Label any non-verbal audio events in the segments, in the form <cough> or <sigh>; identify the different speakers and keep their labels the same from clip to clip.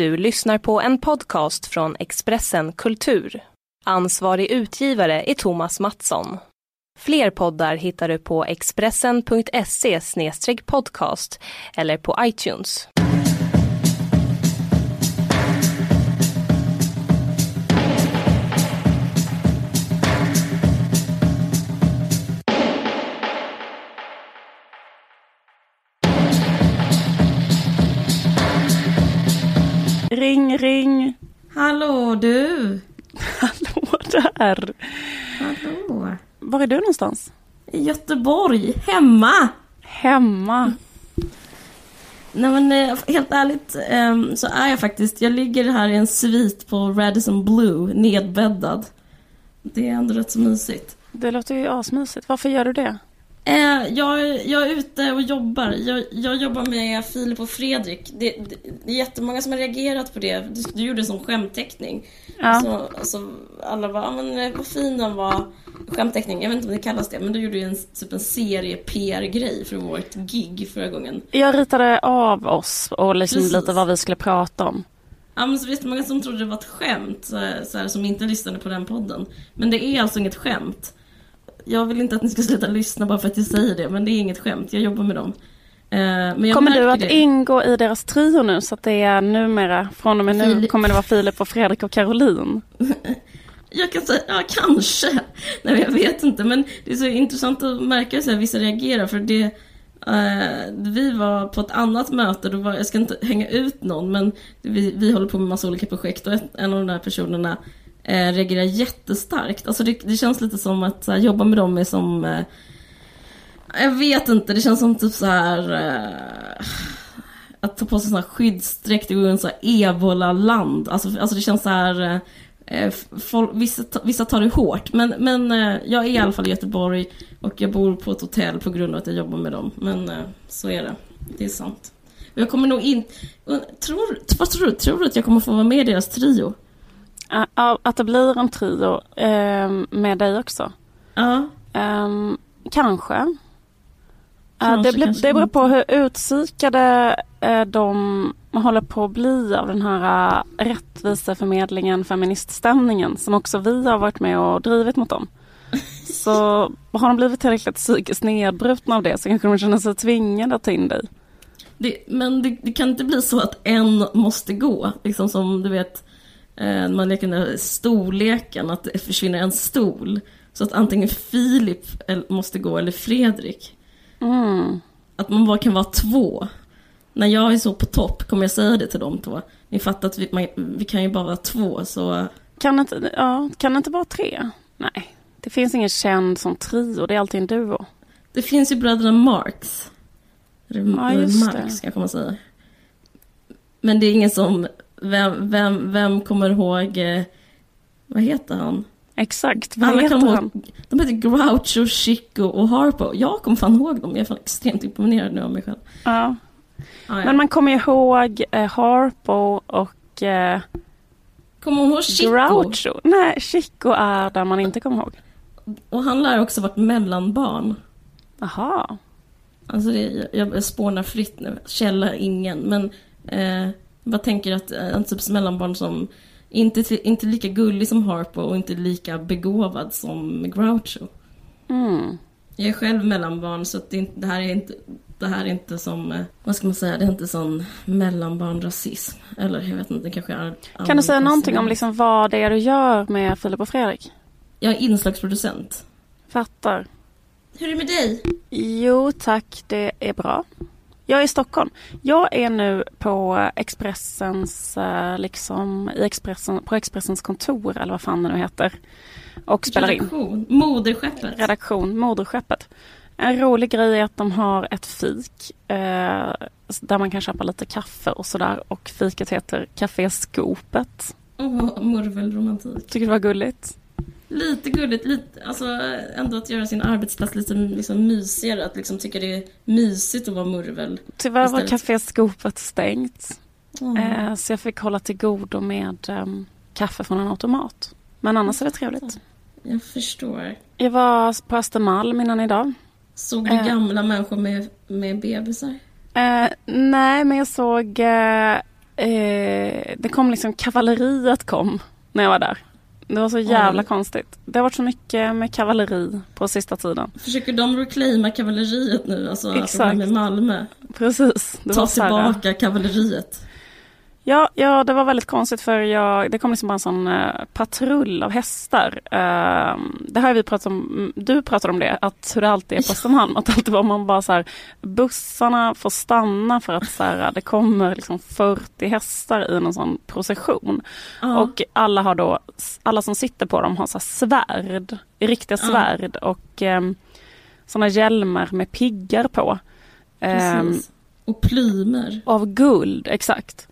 Speaker 1: Du lyssnar på en podcast från Expressen Kultur. Ansvarig utgivare är Thomas Mattsson. Fler poddar hittar du på expressen.se podcast eller på iTunes.
Speaker 2: Ring, ring.
Speaker 3: Hallå du! <laughs>
Speaker 2: Hallå där.
Speaker 3: Hallå!
Speaker 2: Var är du någonstans?
Speaker 3: I Göteborg, hemma!
Speaker 2: Hemma.
Speaker 3: Nej men eh, helt ärligt eh, så är jag faktiskt, jag ligger här i en svit på Radisson Blue, nedbäddad. Det är ändå rätt så mysigt.
Speaker 2: Det låter ju asmysigt. Varför gör du det?
Speaker 3: Eh, jag, jag är ute och jobbar. Jag, jag jobbar med Filip och Fredrik. Det, det, det är jättemånga som har reagerat på det. Du, du gjorde det som skämtteckning.
Speaker 2: Ja.
Speaker 3: Så, alltså, alla bara, "Ah, men eh, vad fin den var. Skämtteckning, jag vet inte om det kallas det, men du gjorde ju en, typ en serie-PR-grej för vårt gig förra gången.
Speaker 2: Jag ritade av oss och liksom
Speaker 3: Precis.
Speaker 2: lite vad vi skulle prata om.
Speaker 3: Ja men så visst många som trodde det var ett skämt, så här, som inte lyssnade på den podden. Men det är alltså inget skämt. Jag vill inte att ni ska sluta lyssna bara för att jag säger det, men det är inget skämt. Jag jobbar med dem. Eh,
Speaker 2: Kommer du att
Speaker 3: det.
Speaker 2: ingå i deras trio nu så att det är numera, från och med nu kommer det vara Filip och Fredrik och Caroline? <laughs>
Speaker 3: Jag kan säga, ja kanske. Nej jag vet inte. Men det är så intressant att märka här, vissa reagerar för det eh, vi var på ett annat möte, då var, jag ska inte hänga ut någon men vi, vi håller på med massa olika projekt och en av de där personerna eh, reagerar jättestarkt. Alltså det, det känns lite som att så här, jobba med dem är som eh, jag vet inte, det känns som typ så här eh, att ta på sig såna här skyddsdräkt och gå i en så här ebola-land. Alltså, alltså det känns så här eh, folk, vissa, vissa tar det hårt. Men, men eh, jag är i alla fall i Göteborg och jag bor på ett hotell på grund av att jag jobbar med dem. Men eh, så är det. Det är sant. Och jag kommer nog in... Tror, vad tror du? Tror du att jag kommer få vara med i deras trio?
Speaker 2: Att det blir en trio eh, med dig också?
Speaker 3: Ja.
Speaker 2: Ehm, kanske.
Speaker 3: Kanske,
Speaker 2: det, blir,
Speaker 3: kanske
Speaker 2: det beror på hur utsikade de håller på att bli av den här rättviseförmedlingen, feministstämningen som också vi har varit med och drivit mot dem. <laughs> Så har de blivit tillräckligt psykiskt nedbrutna av det så kanske de känner sig tvingade att ta in dig.
Speaker 3: Det, men det, det kan inte bli så att en måste gå. Liksom som du vet, man leker den där storleken, att det försvinner en stol. Så att antingen Filip måste gå eller Fredrik.
Speaker 2: Mm.
Speaker 3: Att man bara kan vara två. När jag är så på topp kommer jag säga det till de två. Ni fattar att vi, man, vi kan ju bara vara två så...
Speaker 2: Kan, det inte, ja, kan det inte vara tre? Nej, det finns ingen känd som trio, det är alltid en duo.
Speaker 3: Det finns ju bröderna Marx. Eller
Speaker 2: Ja,
Speaker 3: Marx
Speaker 2: det.
Speaker 3: kanske man säger. Men det är ingen som... Vem, vem, vem kommer ihåg... Eh, vad heter han?
Speaker 2: Exakt, vad
Speaker 3: Alla
Speaker 2: heter
Speaker 3: kommer
Speaker 2: han?
Speaker 3: ihåg, de heter Groucho, Chico och Harpo. Jag kommer fan ihåg dem. Jag är fan extremt imponerad nu av mig själv.
Speaker 2: Ja.
Speaker 3: Ah, ja.
Speaker 2: Men man kommer ihåg eh, Harpo och eh,
Speaker 3: Kommer hon ihåg Chico?
Speaker 2: Groucho. Nej, Chico är där man inte kommer ihåg.
Speaker 3: Och han lär också varit mellanbarn.
Speaker 2: Jaha.
Speaker 3: Alltså det, jag, jag spånar fritt nu. Källa ingen. Men eh, bara tänker att eh, en typ mellanbarn som inte, inte lika gullig som Harpo och inte lika begåvad som Groucho.
Speaker 2: Mm.
Speaker 3: Jag är själv mellanbarn så det, det här är inte det här är inte som, eh, vad ska man säga, det är inte sån mellanbarnrasism. Eller jag vet inte, det kanske är...
Speaker 2: Kan du säga någonting om liksom vad det är du gör med Filip och Fredrik?
Speaker 3: Jag är inslagsproducent.
Speaker 2: Fattar.
Speaker 3: Hur är det med dig?
Speaker 2: Jo tack, det är bra. Jag är i Stockholm. Jag är nu på Expressens, eh, liksom, i Expressen, på Expressens kontor eller vad fan det nu heter. Och spelar in.
Speaker 3: Redaktion. Moderskeppet.
Speaker 2: redaktion, Moderskeppet. En rolig grej är att de har ett fik eh, där man kan köpa lite kaffe och sådär. Och fiket heter Café Skopet.
Speaker 3: Åh, murvelromantik.
Speaker 2: Tycker du det var gulligt?
Speaker 3: Lite gulligt, lite, alltså ändå att göra sin arbetsplats lite liksom, mysigare. Att liksom tycka det är mysigt att vara murvel.
Speaker 2: Tyvärr var
Speaker 3: Istället.
Speaker 2: Café Skopet stängt.
Speaker 3: Åh.
Speaker 2: Eh, så jag fick hålla till godo med ehm, kaffe från en automat. Men annars är det trevligt.
Speaker 3: Jag förstår.
Speaker 2: Jag var på Östermalm innan idag.
Speaker 3: Såg du
Speaker 2: Eh.
Speaker 3: gamla människor med, med bebisar?
Speaker 2: Eh, nej, men jag såg eh, det kom liksom kavalleriet kom när jag var där. Det var så jävla
Speaker 3: Oj.
Speaker 2: konstigt. Det har varit så mycket med kavalleri på sista tiden.
Speaker 3: Försöker de reclaima kavalleriet nu? Alltså
Speaker 2: Exakt.
Speaker 3: Exakt. med Malmö.
Speaker 2: Precis. Det
Speaker 3: Ta tillbaka kavalleriet.
Speaker 2: Ja, ja, det var väldigt konstigt för jag, det kom liksom bara en sån eh, patrull av hästar. Eh, det har vi pratat om, mm, du pratade om det, att hur det alltid är på Östermalm. Att alltid var man bara så här, bussarna får stanna för att så här, det kommer liksom 40 hästar i någon sån procession.
Speaker 3: Ja.
Speaker 2: Och alla har då, alla som sitter på dem har så här svärd, riktiga svärd och eh, såna hjälmar med piggar på. Ehm.
Speaker 3: Och plymer.
Speaker 2: av guld, exakt.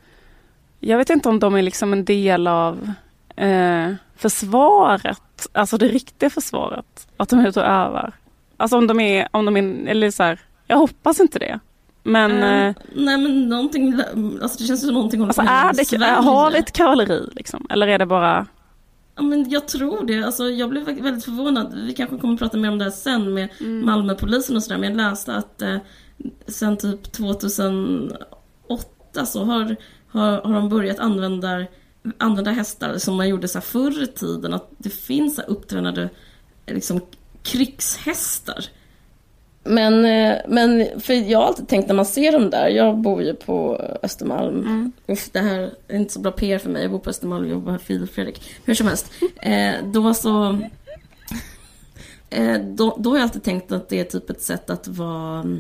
Speaker 2: Jag vet inte om de är liksom en del av eh, försvaret, alltså det riktiga försvaret. Att de är ute och övar. Alltså om de är, om de är, eller så här, jag hoppas inte det. Men
Speaker 3: eh, nej men någonting, alltså det känns som någonting håller
Speaker 2: alltså
Speaker 3: på
Speaker 2: är det,
Speaker 3: Sverige.
Speaker 2: har vi ett kavalleri liksom? Eller är det bara,
Speaker 3: Ja, men jag tror det. Alltså, jag blev väldigt förvånad. Vi kanske kommer att prata mer om det här sen med
Speaker 2: Mm.
Speaker 3: Malmöpolisen och sådär. Men jag läste att eh, sen typ 2008 så har, har, har de börjat använda, använda hästar som man gjorde så här förr i tiden. Att det finns så här upptränade liksom, krigshästar. Men, eh, men för jag har alltid tänkt när man ser dem där, jag bor ju på Östermalm. Uff, det här är inte så bra PR för mig, jag bor på Östermalm och jobbar med Filip Fredrik. Hur som helst, eh, då så... Eh, då, då har jag alltid tänkt att det är typ ett sätt att vara...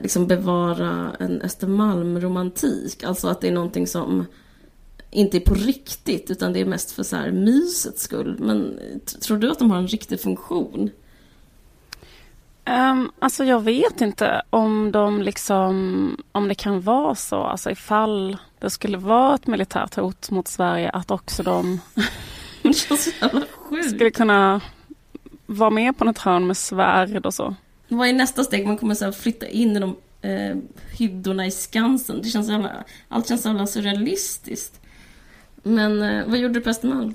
Speaker 3: Liksom bevara en Östermalm-romantik. Alltså att det är någonting som inte är på riktigt utan det är mest för så här mysets skull. Men tror du att de har en riktig funktion?
Speaker 2: Um, alltså jag vet inte om de liksom, om det kan vara så, alltså ifall det skulle vara ett militärt hot mot Sverige att också de <laughs> skulle kunna vara med på något hörn med svärd och så.
Speaker 3: Vad är nästa steg? Man kommer så här flytta in i de eh, hyddorna i Skansen. Det känns så jävla, allt känns så jävla surrealistiskt. Men eh, vad gjorde du på Östermalm?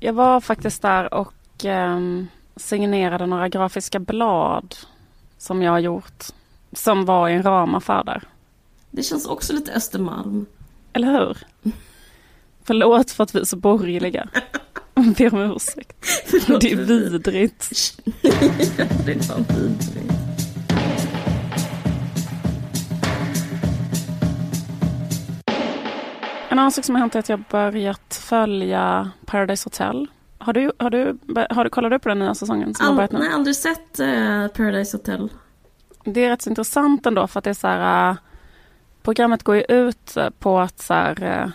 Speaker 2: Jag var faktiskt där och um, signerade några grafiska blad som jag har gjort. Som var i en ramaffär där.
Speaker 3: Det känns också lite Östermalm.
Speaker 2: Eller hur? Förlåt för att vi är så borgerliga. <laughs> Jag ber om ursäkt. Det är vidrigt. <laughs>
Speaker 3: det är fan vidrigt.
Speaker 2: En annan sak som har hänt är att jag börjat följa Paradise Hotel. Har du, har du, har du kollat upp på den nya säsongen som har
Speaker 3: All,
Speaker 2: börjat nu?
Speaker 3: nej, aldrig sett eh, Paradise Hotel.
Speaker 2: Det är rätt så intressant ändå för att det är så här... äh, programmet går ju ut äh, på att så här, mm,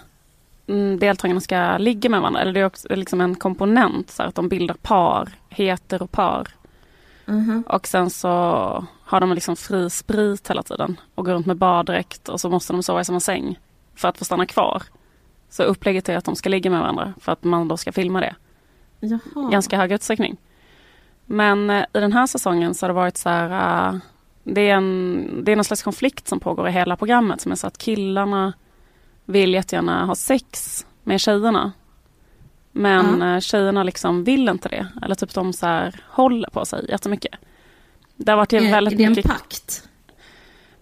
Speaker 2: deltagarna ska ligga med varandra. Eller det är också liksom en komponent så att de bildar par, heteropar.
Speaker 3: Mhm.
Speaker 2: Och sen så har de liksom fri sprit hela tiden och går runt med baddräkt och så måste de sova i samma säng för att få stanna kvar. Så upplägget är att de ska ligga med varandra för att man då ska filma det.
Speaker 3: Jaha.
Speaker 2: ganska hög utsträckning. Men eh, i den här säsongen så har det varit så här, eh, det är, en, det är någon slags konflikt som pågår i hela programmet som är så att killarna vill jättegärna ha sex med tjejerna. Men eh, tjejerna liksom vill inte det. Eller typ de så här håller på sig jättemycket. Det har varit
Speaker 3: är,
Speaker 2: väldigt
Speaker 3: är det en
Speaker 2: mycket...
Speaker 3: pakt?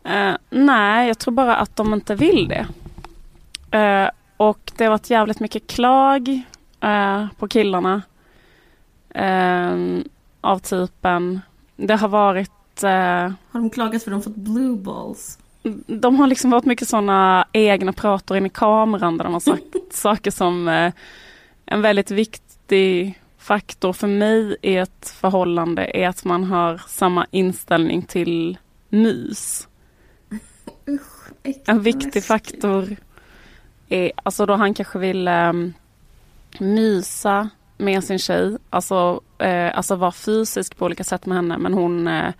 Speaker 2: Eh, nej, jag tror bara att de inte vill det. Eh, och det har varit jävligt mycket klag eh, på killarna. Eh, av typen, det har varit, eh,
Speaker 3: Har de klagat för att de fått blue balls?
Speaker 2: De har liksom varit mycket sådana egna prator in i kameran där de har sagt <laughs> saker som eh, en väldigt viktig faktor för mig i ett förhållande är att man har samma inställning till mys. <laughs> En viktig faktor är, alltså då han kanske vill um, mysa med sin tjej, alltså, eh, alltså vara fysisk på olika sätt med henne men hon eh,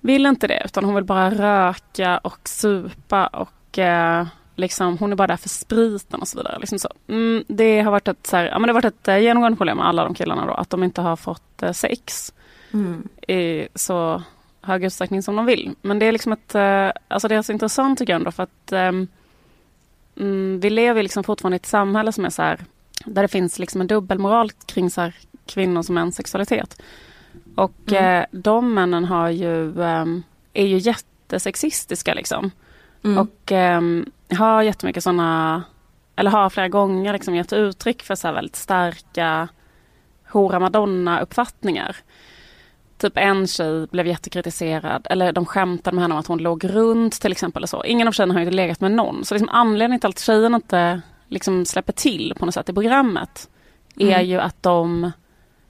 Speaker 2: vill inte det utan hon vill bara röka och supa och eh, liksom hon är bara där för spriten och så vidare. Liksom så. Mm, det har varit ett, så här, ja, men det har varit ett eh, genomgående problem med alla de killarna då att de inte har fått eh, sex
Speaker 3: Mm.
Speaker 2: i så hög utsträckning som de vill. Men det är liksom ett, eh, alltså det är så intressant tycker jag ändå för att ehm, mm, vi lever liksom fortfarande i ett samhälle som är så här, där det finns liksom en dubbelmoral kring så här, kvinnors och mäns sexualitet. Och
Speaker 3: Mm.
Speaker 2: eh, de männen har ju, ehm, är ju jättesexistiska liksom.
Speaker 3: Mm.
Speaker 2: Och ehm, har jättemycket sådana, eller har flera gånger liksom gett uttryck för så här väldigt starka hora madonna-uppfattningar. Typ en tjej blev jättekritiserad, eller de skämtade med henne om att hon låg runt till exempel. Och så. Ingen av tjejerna har ju legat med någon. Så liksom anledningen till att tjejerna inte liksom släpper till på något sätt i programmet är
Speaker 3: Mm.
Speaker 2: ju att de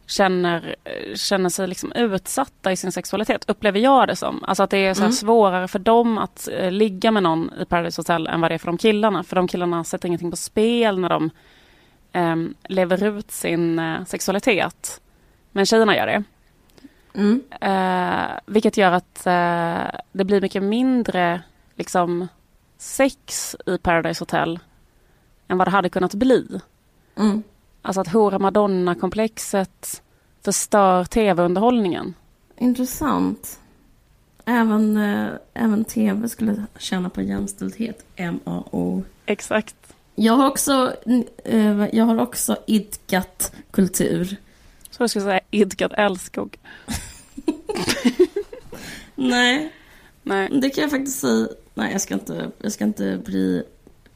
Speaker 2: känner, känner sig liksom utsatta i sin sexualitet, upplever jag det som. Alltså att det är så
Speaker 3: Mm.
Speaker 2: svårare för dem att eh, ligga med någon i Paradise Hotel än vad det är för de killarna. För de killarna sätter ingenting på spel när de ehm, lever ut sin eh, sexualitet. Men tjejerna gör det.
Speaker 3: Mm.
Speaker 2: Eh, vilket gör att eh, det blir mycket mindre liksom, sex i Paradise Hotel än vad det hade kunnat bli.
Speaker 3: Mm.
Speaker 2: Alltså att hora madonna-komplexet förstör tv-underhållningen.
Speaker 3: Intressant. Även, eh, även tv skulle tjäna på jämställdhet. MAO.
Speaker 2: Exakt.
Speaker 3: Jag har också, eh, jag har också idkat kultur.
Speaker 2: Så jag skulle säga idkat älskog. <laughs>
Speaker 3: Nej,
Speaker 2: Nej.
Speaker 3: det kan jag faktiskt säga. Nej, jag ska inte, jag ska inte bli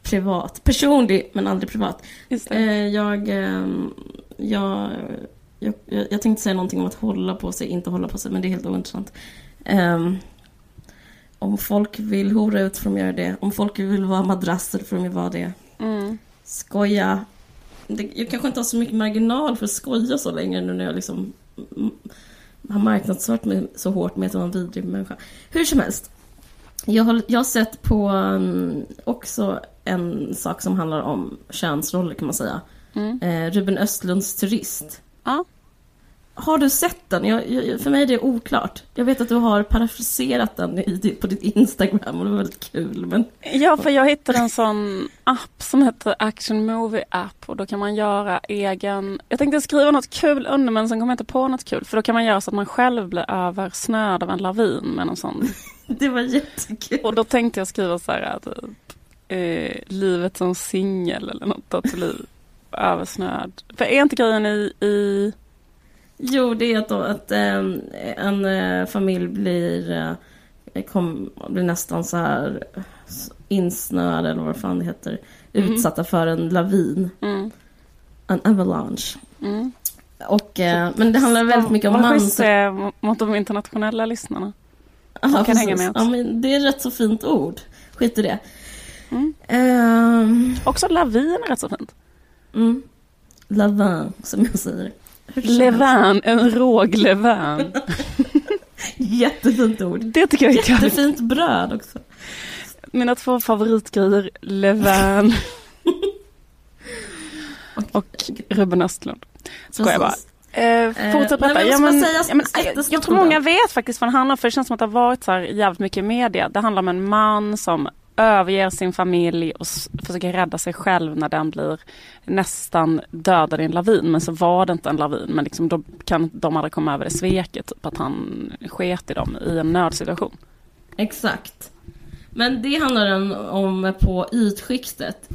Speaker 3: privat. Personlig, men aldrig privat. Eh, jag, ehm, jag, jag, jag, jag tänkte säga någonting om att hålla på sig, inte hålla på sig, men det är helt ointressant. Ehm, om folk vill hora ut får de göra det. Om folk vill vara madrasser får de vara det.
Speaker 2: Mm.
Speaker 3: Skoja. Jag kanske inte har så mycket marginal för att skoja så länge nu när jag liksom har marknadsfört mig så hårt med att vara en vidrig människa. Hur som helst. Jag har, jag har sett på um, också en sak som handlar om könsroller kan man säga.
Speaker 2: Mm.
Speaker 3: Eh, Ruben Östlunds Turist.
Speaker 2: Ja.
Speaker 3: Har du sett den? Jag, jag, för mig är det oklart. Jag vet att du har parafraserat den i, på ditt Instagram och det var väldigt kul. Men
Speaker 2: ja, för jag hittade en sån app som heter Action Movie App och då kan man göra egen... Jag tänkte skriva något kul under men sen kom jag inte på något kul för då kan man göra så att man själv blir översnöad av en lavin med någon sån. <laughs>
Speaker 3: det var jättekul.
Speaker 2: Och då tänkte jag skriva så här typ, eh, livet som singel eller något att bli översnöad. För är inte grejen i, i
Speaker 3: Jo, det är att, då, att ehm, en eh, familj blir, eh, kom, blir nästan så här eh, insnöad eller vad fan det heter.
Speaker 2: Mhm.
Speaker 3: Utsatta för en lavin.
Speaker 2: mm,
Speaker 3: En avalanche.
Speaker 2: mm.
Speaker 3: Och, eh, men det handlar väldigt mycket om mans...
Speaker 2: schysst det är mot- de internationella lyssnarna.
Speaker 3: Ja,
Speaker 2: kan
Speaker 3: precis.
Speaker 2: hänga med.
Speaker 3: Ja, men det är ett rätt så fint ord. Skit i det.
Speaker 2: Mm.
Speaker 3: Ehm,
Speaker 2: Också lavin är rätt så fint.
Speaker 3: mm. Lavin, som jag säger.
Speaker 2: Levan, en råglevan. <laughs>
Speaker 3: Jättefint ord.
Speaker 2: Det tycker jag är.
Speaker 3: Jättefint bröd också.
Speaker 2: Mina två favoritgrejer, levan <laughs> och Ruben Östlund. Skojar bara. Eh, fortsätt
Speaker 3: nej,
Speaker 2: berätta.
Speaker 3: jag
Speaker 2: Ja, men, ja, men,
Speaker 3: jättesnabbt
Speaker 2: jag tror många vet faktiskt vad den handlar om. För det känns som att det har varit så här jävligt mycket i media. Det handlar om en man som överger sin familj och försöker rädda sig själv när den blir nästan dödad i en lavin. Men så var det inte en lavin. Men liksom då kan de aldrig komma över det sveket. Typ att han sket i dem i en nödsituation.
Speaker 3: Exakt. Men det handlar den om på ytskiktet.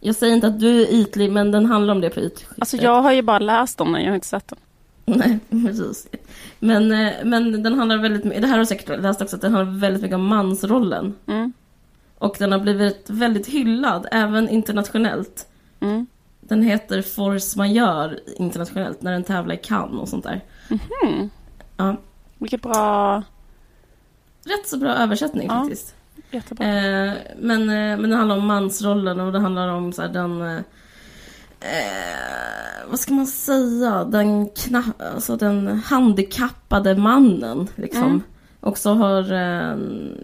Speaker 3: Jag säger inte att du är ytlig, men den handlar om det på ytskiktet.
Speaker 2: Alltså jag har ju bara läst om den, jag har inte sett den.
Speaker 3: Nej, <laughs> precis. Men, eh, men den handlar väldigt mycket, det här har du säkert läst också, att den handlar väldigt mycket om mansrollen.
Speaker 2: Mm.
Speaker 3: Och den har blivit väldigt hyllad, även internationellt.
Speaker 2: Mm.
Speaker 3: Den heter Force Majeure internationellt, när den tävlar i Cannes och sånt där.
Speaker 2: Mhm.
Speaker 3: Ja,
Speaker 2: Vilket bra,
Speaker 3: rätt så bra översättning
Speaker 2: Ja.
Speaker 3: faktiskt.
Speaker 2: jättebra.
Speaker 3: Eh, men, eh, men det handlar om mansrollen och det handlar om så här, den... Eh, vad ska man säga? Den, kna, alltså, den handikappade mannen. Liksom.
Speaker 2: Mm.
Speaker 3: Och så har eh,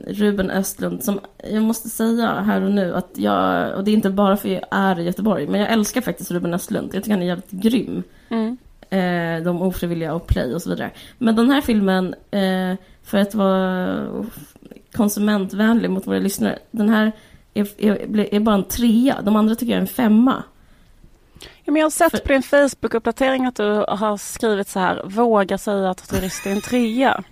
Speaker 3: Ruben Östlund, som jag måste säga här och nu, att jag, och det är inte bara för jag är i Göteborg, men jag älskar faktiskt Ruben Östlund. Jag tycker han är jävligt grym.
Speaker 2: Mm.
Speaker 3: Eh, de ofrivilliga och play och så vidare. Men den här filmen, eh, för att vara konsumentvänlig mot våra lyssnare, den här är, är, är bara en trea. De andra tycker jag är en femma.
Speaker 2: Ja, men jag har sett
Speaker 3: För-
Speaker 2: på din Facebook-uppdatering att du har skrivit så här, våga säga att turist är en trea.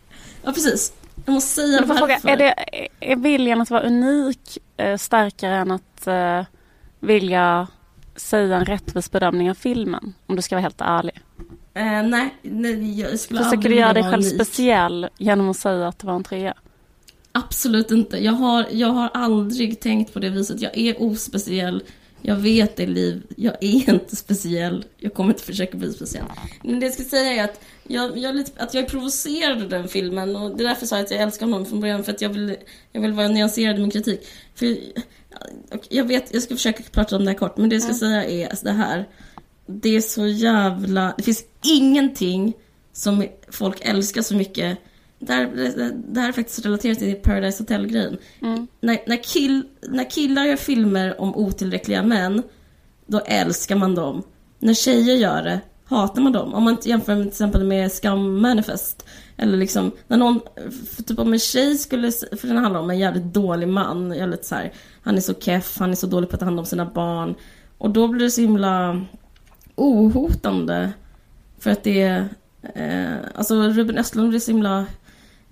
Speaker 3: Ja, precis. Jag måste säga
Speaker 2: jag
Speaker 3: varför.
Speaker 2: fråga, är, det, är viljan att vara unik eh, starkare än att eh, vilja säga en rättvis bedömning av filmen? Om du ska vara helt ärlig.
Speaker 3: Eh, nej, nej, jag skulle
Speaker 2: Försöker du göra dig själv
Speaker 3: unik.
Speaker 2: speciell genom att säga att det var en trea?
Speaker 3: Absolut inte. Jag har, jag har aldrig tänkt på det viset. Jag är ospeciell. Jag vet det, Liv. Jag är <laughs> inte speciell. Jag kommer inte försöka bli speciell. Men det jag ska säga är att jag, jag, lite, att jag är provocerad av den filmen. Och det är därför jag sa att jag älskar honom från början. För att jag vill, jag vill vara nyanserad i min kritik. För jag vet, jag ska försöka prata om det här kort. Men det jag ska säga är alltså det här. Det är så jävla... Det finns ingenting som folk älskar så mycket det här, det här är faktiskt relaterat till Paradise Hotel-grejen. Mm. När, när, kill, när killar gör filmer om otillräckliga män, då älskar man dem. När tjejer gör det, hatar man dem. Om man jämför med, till exempel med Scum Manifest. Eller liksom, när någon, typ om en tjej skulle, för den handlar om en jävligt dålig man. Jävligt så här, han är så keff, han är så dålig på att ta hand om sina barn. Och då blir det så himla ohotande. För att det är, eh, alltså Ruben Östlund blir så himla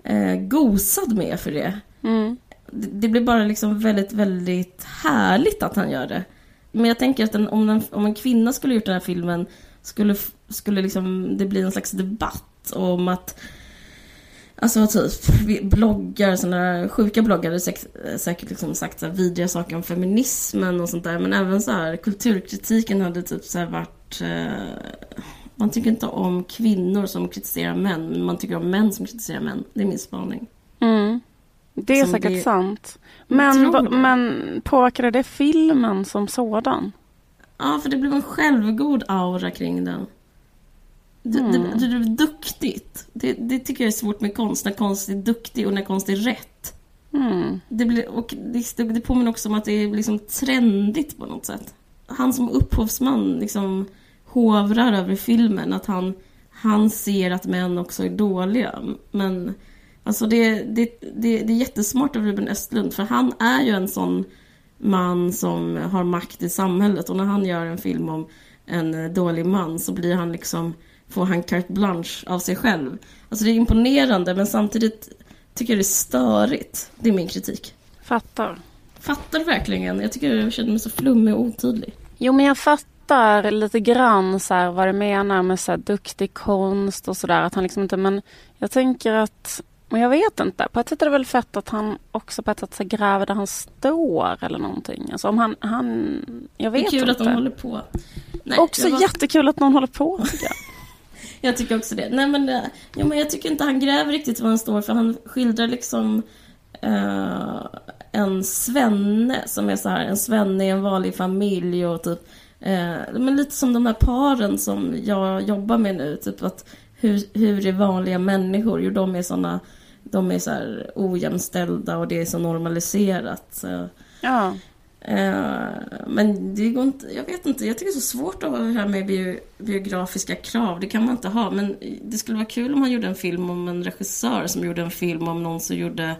Speaker 3: eh, gosad med för det. Mm. det. Det blir bara liksom väldigt, väldigt härligt att han gör det. Men jag tänker att en, om, en, om en kvinna skulle gjort den här filmen skulle, skulle liksom det bli en slags debatt om att Alltså typ bloggar, sådana sjuka bloggare säkert, säkert liksom sagt så här vidriga saker om feminismen och sånt där. Men även så här kulturkritiken hade typ så varit eh, man tycker inte om kvinnor som kritiserar män, men man tycker om män som kritiserar män. Det är min spaning.
Speaker 2: Mm. Det är som säkert det... sant. Men, men påverkade det filmen som sådan?
Speaker 3: Ja, för det blev en självgod aura kring den. Det, mm. det, det blev duktigt. Det, det, tycker jag är svårt med konst, när konst är duktig och när konst är rätt. Mm. Det, blir, och det, det påminner också om att det är liksom trendigt på något sätt. Han som upphovsman liksom hovrar över filmen. Att han, han ser att män också är dåliga. Men alltså det, det, det, det är jättesmart av Ruben Östlund. För han är ju en sån man som har makt i samhället. Och när han gör en film om en dålig man så blir han liksom får han carte blanche av sig själv. Alltså det är imponerande men samtidigt tycker jag det är störigt. Det är min kritik.
Speaker 2: Fattar.
Speaker 3: Fattar verkligen. Jag tycker jag känner mig så flummig och otydlig.
Speaker 2: Jo men jag fattar fattar lite grann så här, vad du menar med så här, duktig konst och sådär. Att han liksom inte, men jag tänker att, men jag vet inte. På ett sätt är det väl fett att han också på ett sätt så gräver där han står eller någonting. Alltså om han, han jag vet inte.
Speaker 3: Det är kul
Speaker 2: inte.
Speaker 3: att de håller på.
Speaker 2: Nej, också var... jättekul att någon håller på tycker jag. <laughs>
Speaker 3: jag tycker också det. Nej men, det, jo, men jag tycker inte han gräver riktigt vad han står för. Han skildrar liksom uh, en svenne som är så här, en svenne i en vanlig familj och typ Eh, men lite som de här paren som jag jobbar med nu. Typ att hur, hur är vanliga människor? Jo, de är såna de är så här ojämställda och det är så normaliserat. Så.
Speaker 2: Ja.
Speaker 3: Eh, men det går inte, jag vet inte, jag tycker det är så svårt det här med bio, biografiska krav. Det kan man inte ha. Men det skulle vara kul om han gjorde en film om en regissör som gjorde en film om någon som gjorde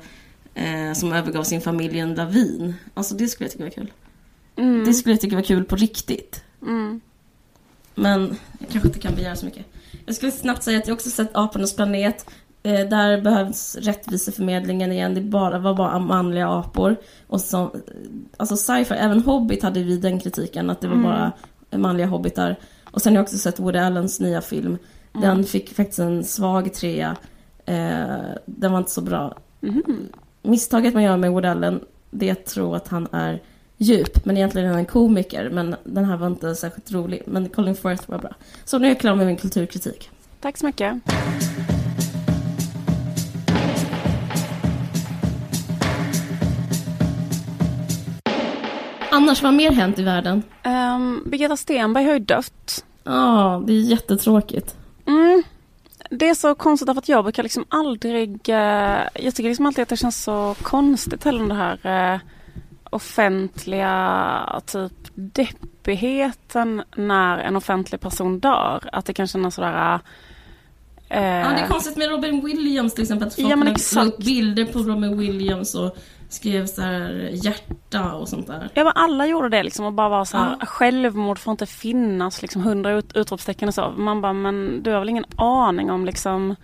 Speaker 3: eh, som övergav sin familj i en lavin. Alltså det skulle jag tycka var kul. Mm. Det skulle jag tycka var kul på riktigt.
Speaker 2: Mm.
Speaker 3: Men jag kanske inte kan begära så mycket. Jag skulle snabbt säga att jag också sett Apornas planet. Eh, där behövs rättviseförmedlingen igen. Det bara, var bara manliga apor. Och så, alltså sci-fi, även Hobbit hade vi den kritiken. Att det var mm. bara manliga hobbitar. Och sen har jag också sett Woody Allens nya film. Mm. Den fick faktiskt en svag trea. Eh, den var inte så bra.
Speaker 2: Mm.
Speaker 3: Misstaget man gör med Woody Allen, det är att tro att han är djup, men egentligen är han en komiker. Men den här var inte särskilt rolig. Men Colin Firth var bra. Så nu är jag klar med min kulturkritik.
Speaker 2: Tack så mycket.
Speaker 3: Annars, vad mer hänt i världen?
Speaker 2: Um, Birgitta Stenberg har ju dött.
Speaker 3: Ja, oh, det är jättetråkigt.
Speaker 2: Mm. Det är så konstigt för att jag brukar liksom aldrig... Uh, jag tycker liksom alltid att det känns så konstigt heller det här... Uh, offentliga typ deppigheten när en offentlig person dör. Att det kan kännas sådär...
Speaker 3: Eh... Ja, det är konstigt med Robin Williams till exempel. Att folk ja, men exakt. bilder på Robin Williams och skrev så här hjärta och sånt där.
Speaker 2: Ja men alla gjorde det liksom och bara var så här, ja. självmord får inte finnas liksom hundra ut, utropstecken och så. Man bara men du har väl ingen aning om liksom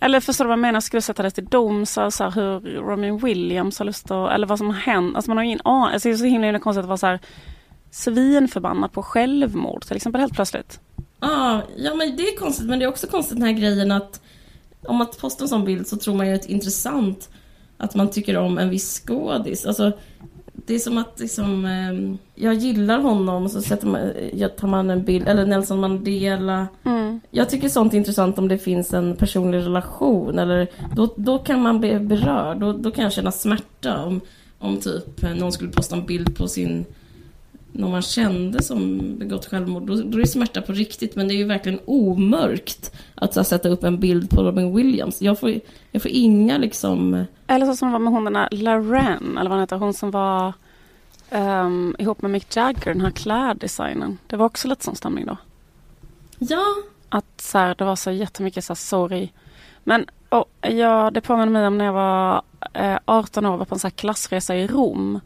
Speaker 2: eller förstår du vad jag menar? Skulle sätta det till doms, så här, hur Robin Williams har lust att, eller vad som har hänt. Alltså man har ingen aning. Alltså det är så himla, himla konstigt att vara så här svinförbannad på självmord till exempel helt plötsligt.
Speaker 3: Ah, ja men det är konstigt men det är också konstigt den här grejen att om man postar en sån bild så tror man ju att det är intressant att man tycker om en viss skådis. Alltså, det är som att liksom, eh, jag gillar honom och så sätter man, jag tar man en bild, eller Nelson Mandela.
Speaker 2: Mm.
Speaker 3: Jag tycker sånt är intressant om det finns en personlig relation. Eller, då, då kan man bli berörd. Då, då kan jag känna smärta om, om typ någon skulle posta en bild på sin någon man kände som begått självmord, då, då är det smärta på riktigt. Men det är ju verkligen omörkt att så, sätta upp en bild på Robin Williams. Jag får, jag får inga liksom...
Speaker 2: Eller så som det var med hon den där Laren, eller vad hon heter, hon som var um, ihop med Mick Jagger, den här kläddesignen. Det var också lite sån stämning då.
Speaker 3: Ja.
Speaker 2: Att så här, det var så jättemycket så här, sorg. Men oh, ja, det påminner mig om när jag var eh, 18 år var på en så här klassresa i Rom.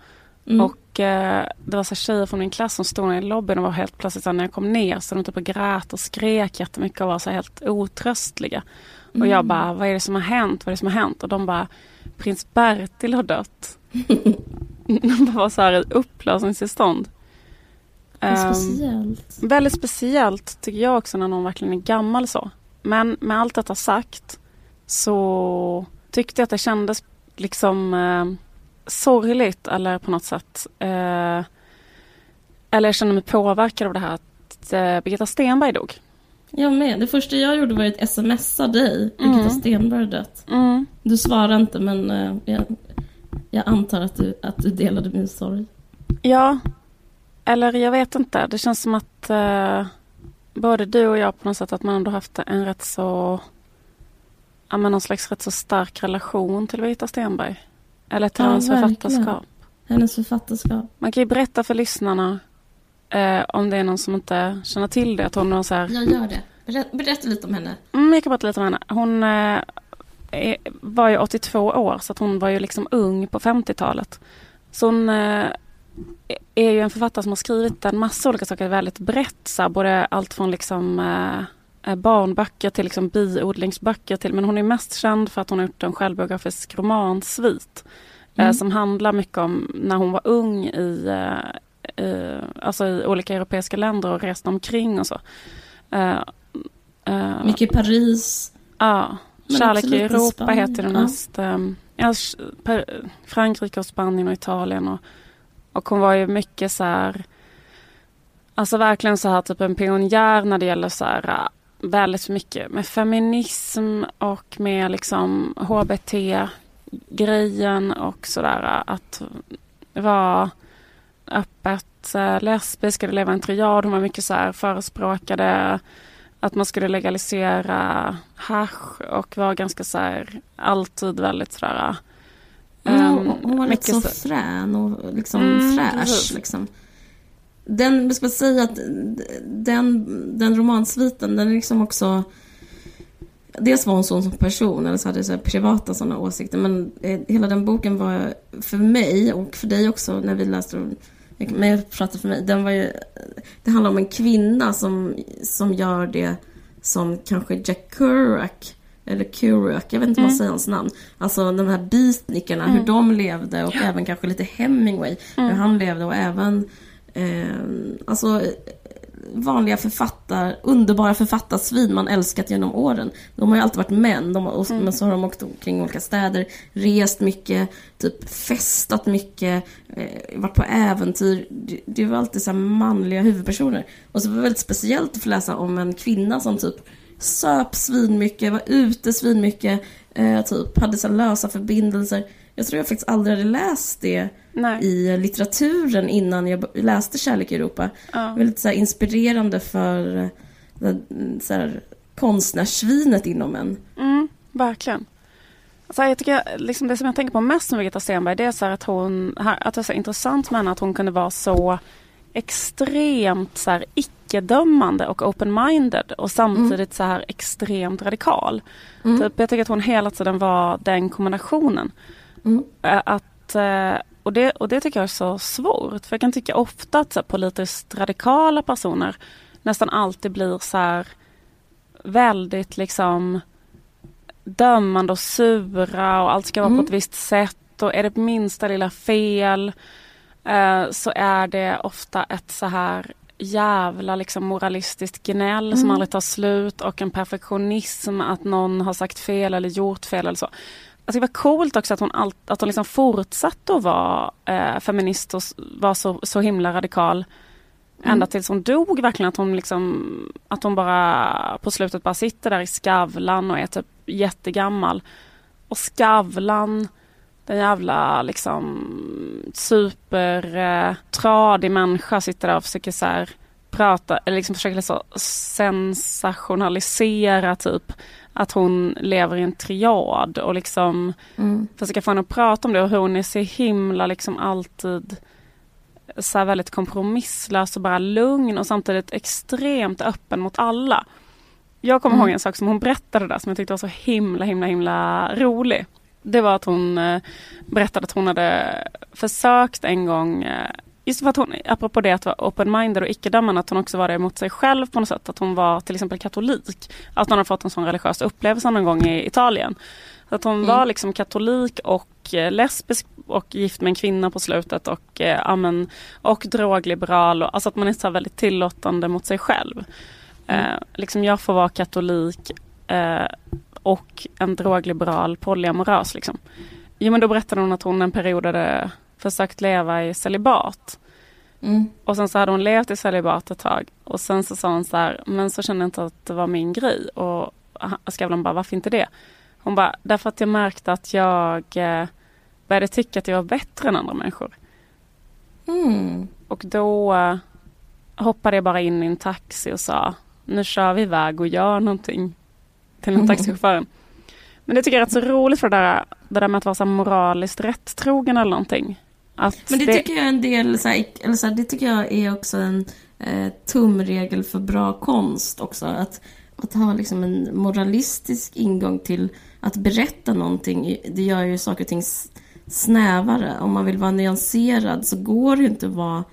Speaker 3: Mm.
Speaker 2: Och eh, det var så tjejer från min klass som stod i lobbyn och var helt plötsligt så när jag kom ner så de typ och grät och skrek jättemycket och var så helt otröstliga.
Speaker 3: Mm.
Speaker 2: Och jag bara, vad är det som har hänt? Vad är det som har hänt? Och de bara, prins Bertil har dött. <laughs> de var så här i upplösningstillstånd. Ehm,
Speaker 3: speciellt.
Speaker 2: Väldigt speciellt tycker jag också när någon verkligen är gammal så. Men med allt detta sagt så tyckte jag att det kändes liksom eh, sorgligt eller på något sätt. Eh, eller jag kände mig påverkad av det här att eh, Birgitta Stenberg dog.
Speaker 3: Jag med. Det första jag gjorde var att smsa dig. Birgitta
Speaker 2: Mm.
Speaker 3: Stenberg har dött.
Speaker 2: Mm.
Speaker 3: Du svarade inte men eh, jag, jag antar att du, att du delade min sorg.
Speaker 2: Ja, eller jag vet inte. Det känns som att eh, både du och jag på något sätt att man ändå haft en rätt så ja, men någon slags rätt så stark relation till Birgitta Stenberg. Eller till
Speaker 3: Ja,
Speaker 2: hennes
Speaker 3: verkligen.
Speaker 2: författarskap.
Speaker 3: Hennes författarskap.
Speaker 2: Man kan ju berätta för lyssnarna eh, om det är någon som inte känner till det. Att hon var så här,
Speaker 3: Jag gör det. Berätta, berätta lite om henne.
Speaker 2: mm, jag kan berätta lite om henne. Hon eh, var ju 82 år så att hon var ju liksom ung på 50-talet. Så hon eh, är ju en författare som har skrivit en massa olika saker väldigt brett. Så här, både allt från liksom eh, barnböcker till liksom biodlingsböcker till, men hon är mest känd för att hon har gjort en självbiografisk roman, Svit. Eh,
Speaker 3: Mm.
Speaker 2: som handlar mycket om när hon var ung i, eh, i, alltså i olika europeiska länder och reste omkring och så. Eh, eh,
Speaker 3: Mycket Paris.
Speaker 2: Ja,
Speaker 3: Men
Speaker 2: Kärlek i Europa
Speaker 3: Spanien,
Speaker 2: heter den mest. ehm, Ja, Frankrike och Spanien och Italien. Och, och hon var ju mycket så här, alltså verkligen så här typ en pionjär när det gäller så här väldigt mycket med feminism och med liksom HBT-grejen och sådär att vara öppet äh, lesbisk eller leva en triad. Hon var mycket så här förespråkade att man skulle legalisera hasch och var ganska så här alltid väldigt sådär ehm,
Speaker 3: hon- hon var
Speaker 2: mycket
Speaker 3: lite så
Speaker 2: så-
Speaker 3: frän och liksom
Speaker 2: Mm,
Speaker 3: fräsch. Liksom. Den, ska säga att den, den romansviten, den är liksom också... Dels var hon sån som person, eller så hade så privata sådana åsikter. Men eh, hela den boken var för mig och för dig också när vi läste den. Men jag pratar för mig. Den var ju, det handlar om en kvinna som, som gör det som kanske Jack Kerouac eller Kerouac, jag vet inte
Speaker 2: Mm.
Speaker 3: säger hans namn. Alltså de här beatnikerna,
Speaker 2: Mm.
Speaker 3: hur de levde och även kanske lite Hemingway, hur han levde och även eh, alltså vanliga författar, underbara författarsvin man älskat genom åren. De har ju alltid varit män, de har, och, men så har de åkt omkring olika städer, rest mycket, typ festat mycket, eh, varit på äventyr. Det, det var alltid så här manliga huvudpersoner. Och så var det väldigt speciellt att få läsa om en kvinna som typ söp svinmycket, var ute svinmycket, eh, typ hade så lösa förbindelser. Jag tror jag faktiskt aldrig hade läst det
Speaker 2: Nej.
Speaker 3: i litteraturen innan jag läste Kärlek i Europa.
Speaker 2: Ja.
Speaker 3: Väldigt så inspirerande för eh, så här, konstnärssvinet inom en.
Speaker 2: Mm, verkligen. Alltså jag tycker, liksom det som jag tänker på mest med Birgitta Stenberg det är så att hon, att det är så intressant med henne att hon kunde vara så extremt så här icke-dömande och open-minded och samtidigt så här extremt radikal.
Speaker 3: Mm.
Speaker 2: Typ, jag tycker att hon hela tiden var den kombinationen.
Speaker 3: Mm.
Speaker 2: Att, eh, och, det, och det tycker jag är så svårt. För jag kan tycka ofta att så här, politiskt radikala personer nästan alltid blir så här väldigt liksom dömande och sura och allt ska vara
Speaker 3: Mm.
Speaker 2: på ett visst sätt. Och är det minsta lilla fel eh, så är det ofta ett så här jävla liksom moralistiskt gnäll som
Speaker 3: Mm.
Speaker 2: aldrig tar slut och en perfektionism att någon har sagt fel eller gjort fel eller så. Alltså det var coolt också att hon, all, att hon liksom fortsatte att vara eh, feminist och var så, så himla radikal. Mm. Ända tills hon dog verkligen. Att hon, liksom, att hon bara på slutet bara sitter där i Skavlan och är typ jättegammal. Och Skavlan, den jävla liksom supertradig eh, människa sitter där och försöker så här, prata, eller liksom försöker så sensationalisera typ att hon lever i en triad och liksom mm. försöka få henne att prata om det och hon är så himla liksom alltid så väldigt kompromisslös och bara lugn och samtidigt extremt öppen mot alla. Jag kommer mm. ihåg en sak som hon berättade där som jag tyckte var så himla himla himla rolig. Det var att hon eh, berättade att hon hade försökt en gång eh, Just för att hon, apropå det att vara open-minded och icke-dömande, att hon också var det mot sig själv på något sätt. Att hon var till exempel katolik. Att hon har fått en sån religiös upplevelse någon gång i Italien. Att hon mm. var liksom katolik och eh, lesbisk och gift med en kvinna på slutet och, eh, amen, och drogliberal. Och, alltså att man är så väldigt tillåtande mot sig själv. Mm. Eh, liksom jag får vara katolik eh, och en drogliberal polyamorös. Liksom. Jo men då berättade hon att hon en period hade försökt leva i celibat. Mm. Och sen så hade hon levt i celibat ett tag och sen så sa hon så här, men så kände jag inte att det var min grej. Och Skavlan bara, varför inte det? Hon bara, därför att jag märkte att jag eh, började tycka att jag var bättre än andra människor. Mm. Och då eh, hoppade jag bara in i en taxi och sa, nu kör vi iväg och gör någonting till den taxichauffören. Men det tycker jag är rätt så roligt för det där, det där med att vara så moraliskt rättrogen eller någonting.
Speaker 3: Att Men det, det, tycker jag är en del, så här, eller så här, det tycker jag är också en eh, tumregel för bra konst också. Att, att ha liksom en moralistisk ingång till att berätta någonting, det gör ju saker och ting snävare. Om man vill vara nyanserad så går det inte att vara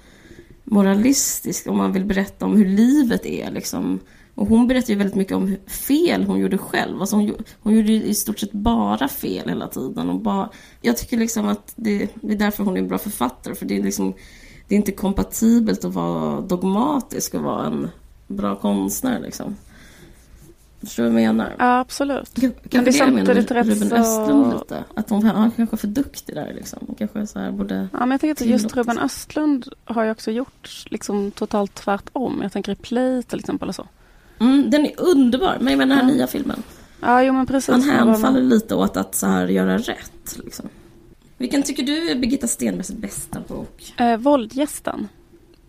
Speaker 3: moralistisk om man vill berätta om hur livet är. Liksom. Och hon berättar ju väldigt mycket om fel hon gjorde själv. Alltså hon, hon gjorde i stort sett bara fel hela tiden. Och bara, jag tycker liksom att det, det är därför hon är en bra författare. För det är, liksom, det är inte kompatibelt att vara dogmatisk och vara en bra konstnär. Liksom. Förstår du vad jag menar?
Speaker 2: Ja, absolut.
Speaker 3: Kan, kan det är samtidigt rätt Ruben så... Östlund lite. Att hon, han kanske är för duktig där liksom. Hon kanske så här borde...
Speaker 2: Ja, men jag tänker att just Ruben Östlund har ju också gjort liksom totalt tvärtom. Jag tänker i Play till exempel och så.
Speaker 3: Mm, den är underbar, men jag menar den här nya filmen.
Speaker 2: Ja, jo men precis.
Speaker 3: Han hänfaller lite åt att så här göra rätt. Liksom. Vilken tycker du är Birgitta Stenbergs bästa bok?
Speaker 2: Eh, Våldgästen.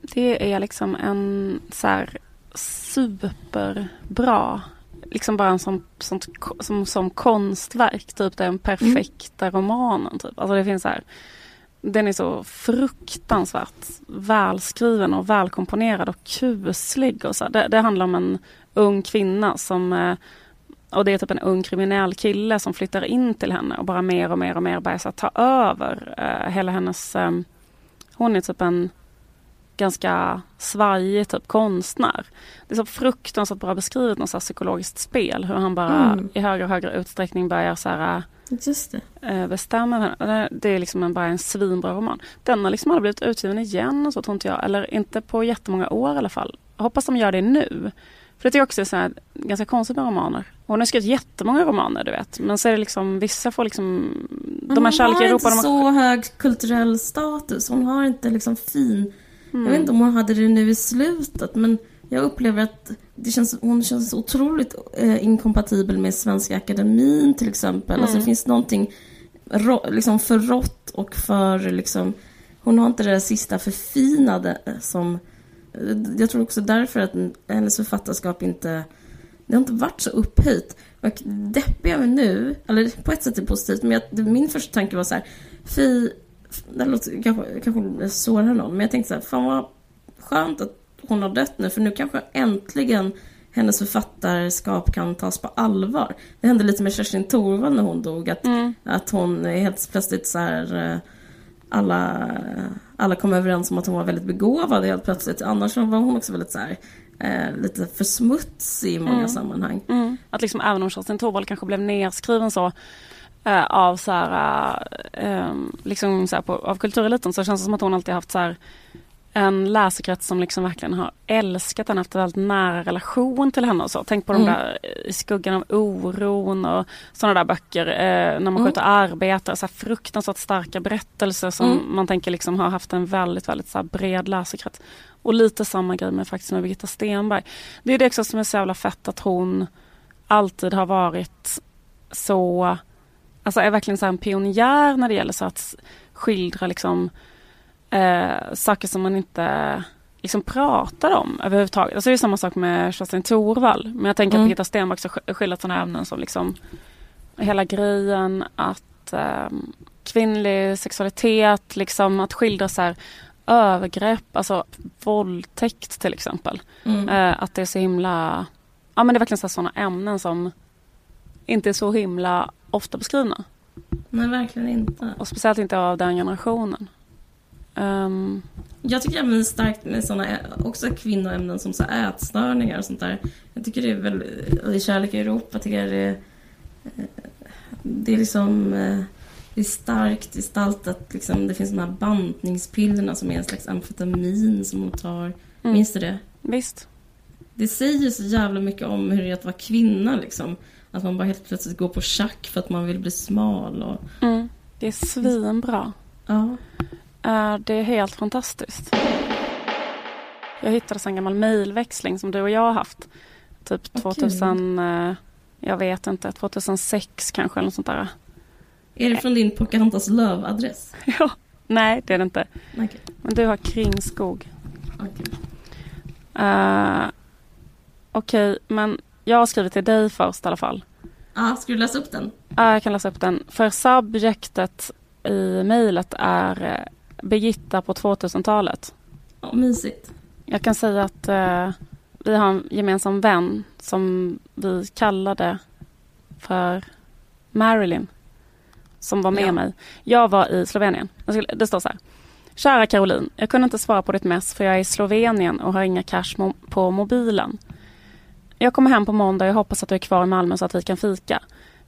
Speaker 2: Det är liksom en så här superbra, liksom bara en som, som, som, som konstverk. Typ den perfekta mm. romanen. Typ. Alltså det finns så här den är så fruktansvärt välskriven och välkomponerad och kuslig. Och så. Det, det handlar om en ung kvinna som eh, och det är typ en ung kriminell kille som flyttar in till henne och bara mer och mer och mer börjar så ta över uh, hela hennes... Um, hon är typ en ganska svajig typ konstnär. Det är så fruktansvärt bra beskrivet, något så psykologiskt spel. Hur han bara mm. i högre och högre utsträckning börjar så här, det. bestämma. Det är liksom en, bara en svinbra roman. Den har liksom aldrig blivit utgiven igen och så tror inte jag. Eller inte på jättemånga år i alla fall. Jag hoppas de gör det nu. För det är också så här, ganska konstigt med romaner. Hon har skrivit jättemånga romaner, du vet. Men så är det liksom, vissa får liksom...
Speaker 3: De här Kärlek i Europa... Hon har inte så hög kulturell status. Hon har inte liksom fin... Mm. Jag vet inte om hon hade det nu i slutet, men jag upplever att det känns, hon känns otroligt eh, inkompatibel med Svenska Akademin till exempel. Mm. Alltså det mm. finns någonting rå, liksom för rått och för liksom... Hon har inte det där sista förfinade som jag tror också därför att hennes författarskap inte... Det har inte varit så upphöjt. Och deppig jag nu, eller på ett sätt är det positivt, men jag, min första tanke var så här, fy... Det låter kanske, kanske sårar någon, men jag tänkte så här, fan vad skönt att hon har dött nu, för nu kanske äntligen hennes författarskap kan tas på allvar. Det hände lite med Kerstin Thorvald när hon dog, att, mm. att hon helt plötsligt så här... Eh, alla alla kom överens om att hon var väldigt begåvad helt plötsligt. Annars var hon också väldigt så här, eh, lite för smutsig i många mm. sammanhang.
Speaker 2: Mm. Att liksom även om Kerstin Thorvald kanske blev nedskriven så eh, av så här, eh, liksom så här på, av kultureliten så känns det som att hon alltid haft så här en läsekrets som liksom verkligen har älskat henne, haft en väldigt nära relation till henne och så. Tänk på mm. de där I skuggan av oron och sådana där böcker eh, när man mm. sköter arbetare, så här fruktansvärt starka berättelser som mm. man tänker liksom har haft en väldigt, väldigt så bred läsekrets. Och lite samma grej med faktiskt med Birgitta Stenberg. Det är det också som är så jävla fett att hon alltid har varit så, alltså är verkligen så en pionjär när det gäller så att skildra liksom eh, saker som man inte liksom pratar om överhuvudtaget. Alltså det är samma sak med Kerstin Thorvall. Men jag tänker mm. att Birgitta Stenmark har skildrat sådana ämnen som liksom hela grejen att eh, kvinnlig sexualitet, liksom att skildra så här, övergrepp, alltså våldtäkt till exempel. Mm. Eh, att det är så himla, ja men det är verkligen sådana ämnen som inte är så himla ofta beskrivna.
Speaker 3: Nej, verkligen inte.
Speaker 2: Och speciellt inte av den generationen. Um...
Speaker 3: Jag tycker även starkt med sådana också kvinnoämnen som så ätstörningar och sånt där. Jag tycker det är väl, i Kärlek i Europa tycker jag det är, eh, det är liksom eh, det är starkt gestaltat. Liksom, det finns de här bantningspillerna som är en slags amfetamin som hon tar. Mm. Minns du det?
Speaker 2: Visst.
Speaker 3: Det säger så jävla mycket om hur det är att vara kvinna. Liksom. Att man bara helt plötsligt går på schack för att man vill bli smal. Och...
Speaker 2: Mm. Det är svinbra.
Speaker 3: Ja.
Speaker 2: Uh, det är helt fantastiskt. Jag hittade en gammal mejlväxling som du och jag har haft. Typ okay. 2000, uh, jag vet inte, 2006 kanske eller något sånt där.
Speaker 3: Är det från din Pocahontas Löv-adress? <laughs>
Speaker 2: ja, nej det är det inte.
Speaker 3: Okay.
Speaker 2: Men du har Kringskog.
Speaker 3: Okej,
Speaker 2: okay. uh, okay, men jag har skrivit till dig först i alla fall.
Speaker 3: Ja, ska du läsa upp den?
Speaker 2: Ja, jag kan läsa upp den. För subjektet i mejlet är Birgitta på 2000-talet.
Speaker 3: Ja, mysigt.
Speaker 2: Jag kan säga att eh, vi har en gemensam vän som vi kallade för Marilyn. Som var med ja. mig. Jag var i Slovenien. Det står så här. Kära Caroline, jag kunde inte svara på ditt mess för jag är i Slovenien och har inga cash mo på mobilen. Jag kommer hem på måndag och jag hoppas att du är kvar i Malmö så att vi kan fika.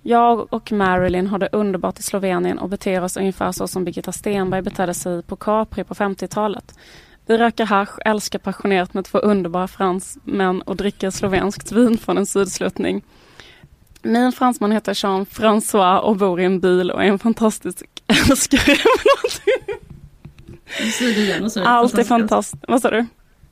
Speaker 2: Jag och Marilyn har det underbart i Slovenien och beter oss ungefär så som Birgitta Stenberg betedde sig på Capri på 50-talet. Vi röker hash, älskar passionerat med två underbara fransmän och dricker slovenskt vin från en sydsluttning. Min fransman heter Jean-François och bor i en bil och är en fantastisk älskare. Allt är fantastiskt. Vad sa du?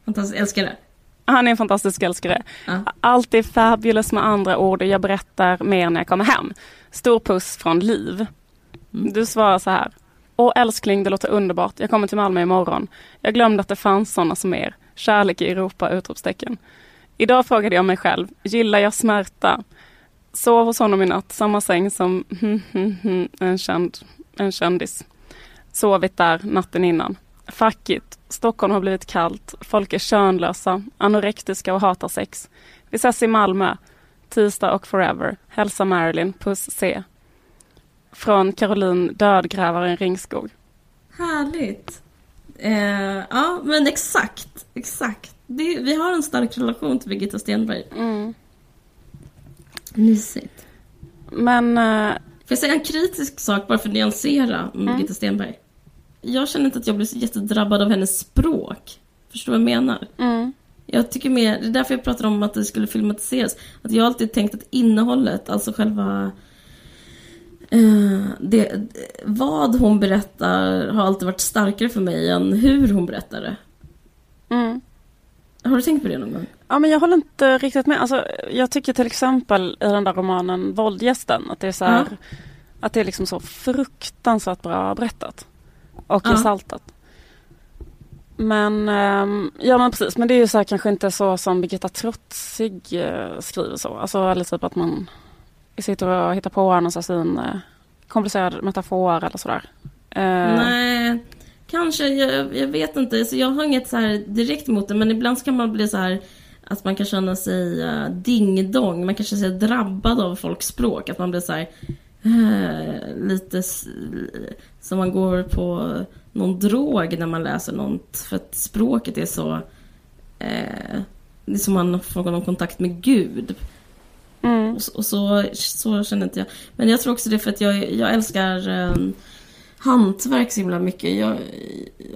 Speaker 3: Fantastisk älskare.
Speaker 2: Han är en fantastisk älskare. Ja. Allt är fabulous med andra ord och jag berättar mer när jag kommer hem. Stor puss från Liv. Mm. Du svarar så här. Åh älskling, det låter underbart. Jag kommer till Malmö imorgon. Jag glömde att det fanns sådana som er. Kärlek i Europa! Utropstecken. Idag frågade jag mig själv, gillar jag smärta? Sov hos honom i natt, samma säng som <laughs> en, känd, en kändis. Sovit där natten innan. Fuck it, Stockholm har blivit kallt, folk är könlösa, anorektiska och hatar sex. Vi ses i Malmö, tisdag och forever. Hälsa Marilyn, puss C. Från Caroline Dödgrävaren Ringskog.
Speaker 3: Härligt. Eh, ja, men exakt, exakt. Det, vi har en stark relation till Birgitta Stenberg.
Speaker 2: Mm.
Speaker 3: Mysigt.
Speaker 2: Men... Eh,
Speaker 3: Får jag säga en kritisk sak bara för att nyansera mm. Birgitta Stenberg? Jag känner inte att jag blir så jättedrabbad av hennes språk. Förstår du vad jag menar?
Speaker 2: Mm.
Speaker 3: Jag tycker mer, det är därför jag pratar om att det skulle filmatiseras. Att jag alltid tänkt att innehållet, alltså själva... Eh, det, vad hon berättar har alltid varit starkare för mig än hur hon berättar det.
Speaker 2: Mm.
Speaker 3: Har du tänkt på det någon gång?
Speaker 2: Ja, men jag håller inte riktigt med. Alltså, jag tycker till exempel i den där romanen Våldgästen, att det är så här, ja. Att det är liksom så fruktansvärt bra berättat och ja. gestaltat. Men, um, ja men precis, men det är ju så här, kanske inte så som Birgitta Trotzig uh, skriver så. Alltså eller typ att man sitter och hittar på någon slags fin uh, komplicerad metafor eller sådär.
Speaker 3: Uh, Nej, kanske, jag, jag vet inte. Alltså, jag har inget så här direkt emot det men ibland kan man bli så här att man kan känna sig uh, dingdong, man kan känna sig drabbad av folks språk. Att man blir så här, lite som man går på någon drog när man läser något. För att språket är så... Eh, det är som man får någon kontakt med Gud.
Speaker 2: Mm.
Speaker 3: Och, och, så, så känner inte jag. Men jag tror också det för att jag, jag älskar eh, hantverk så himla mycket. Jag,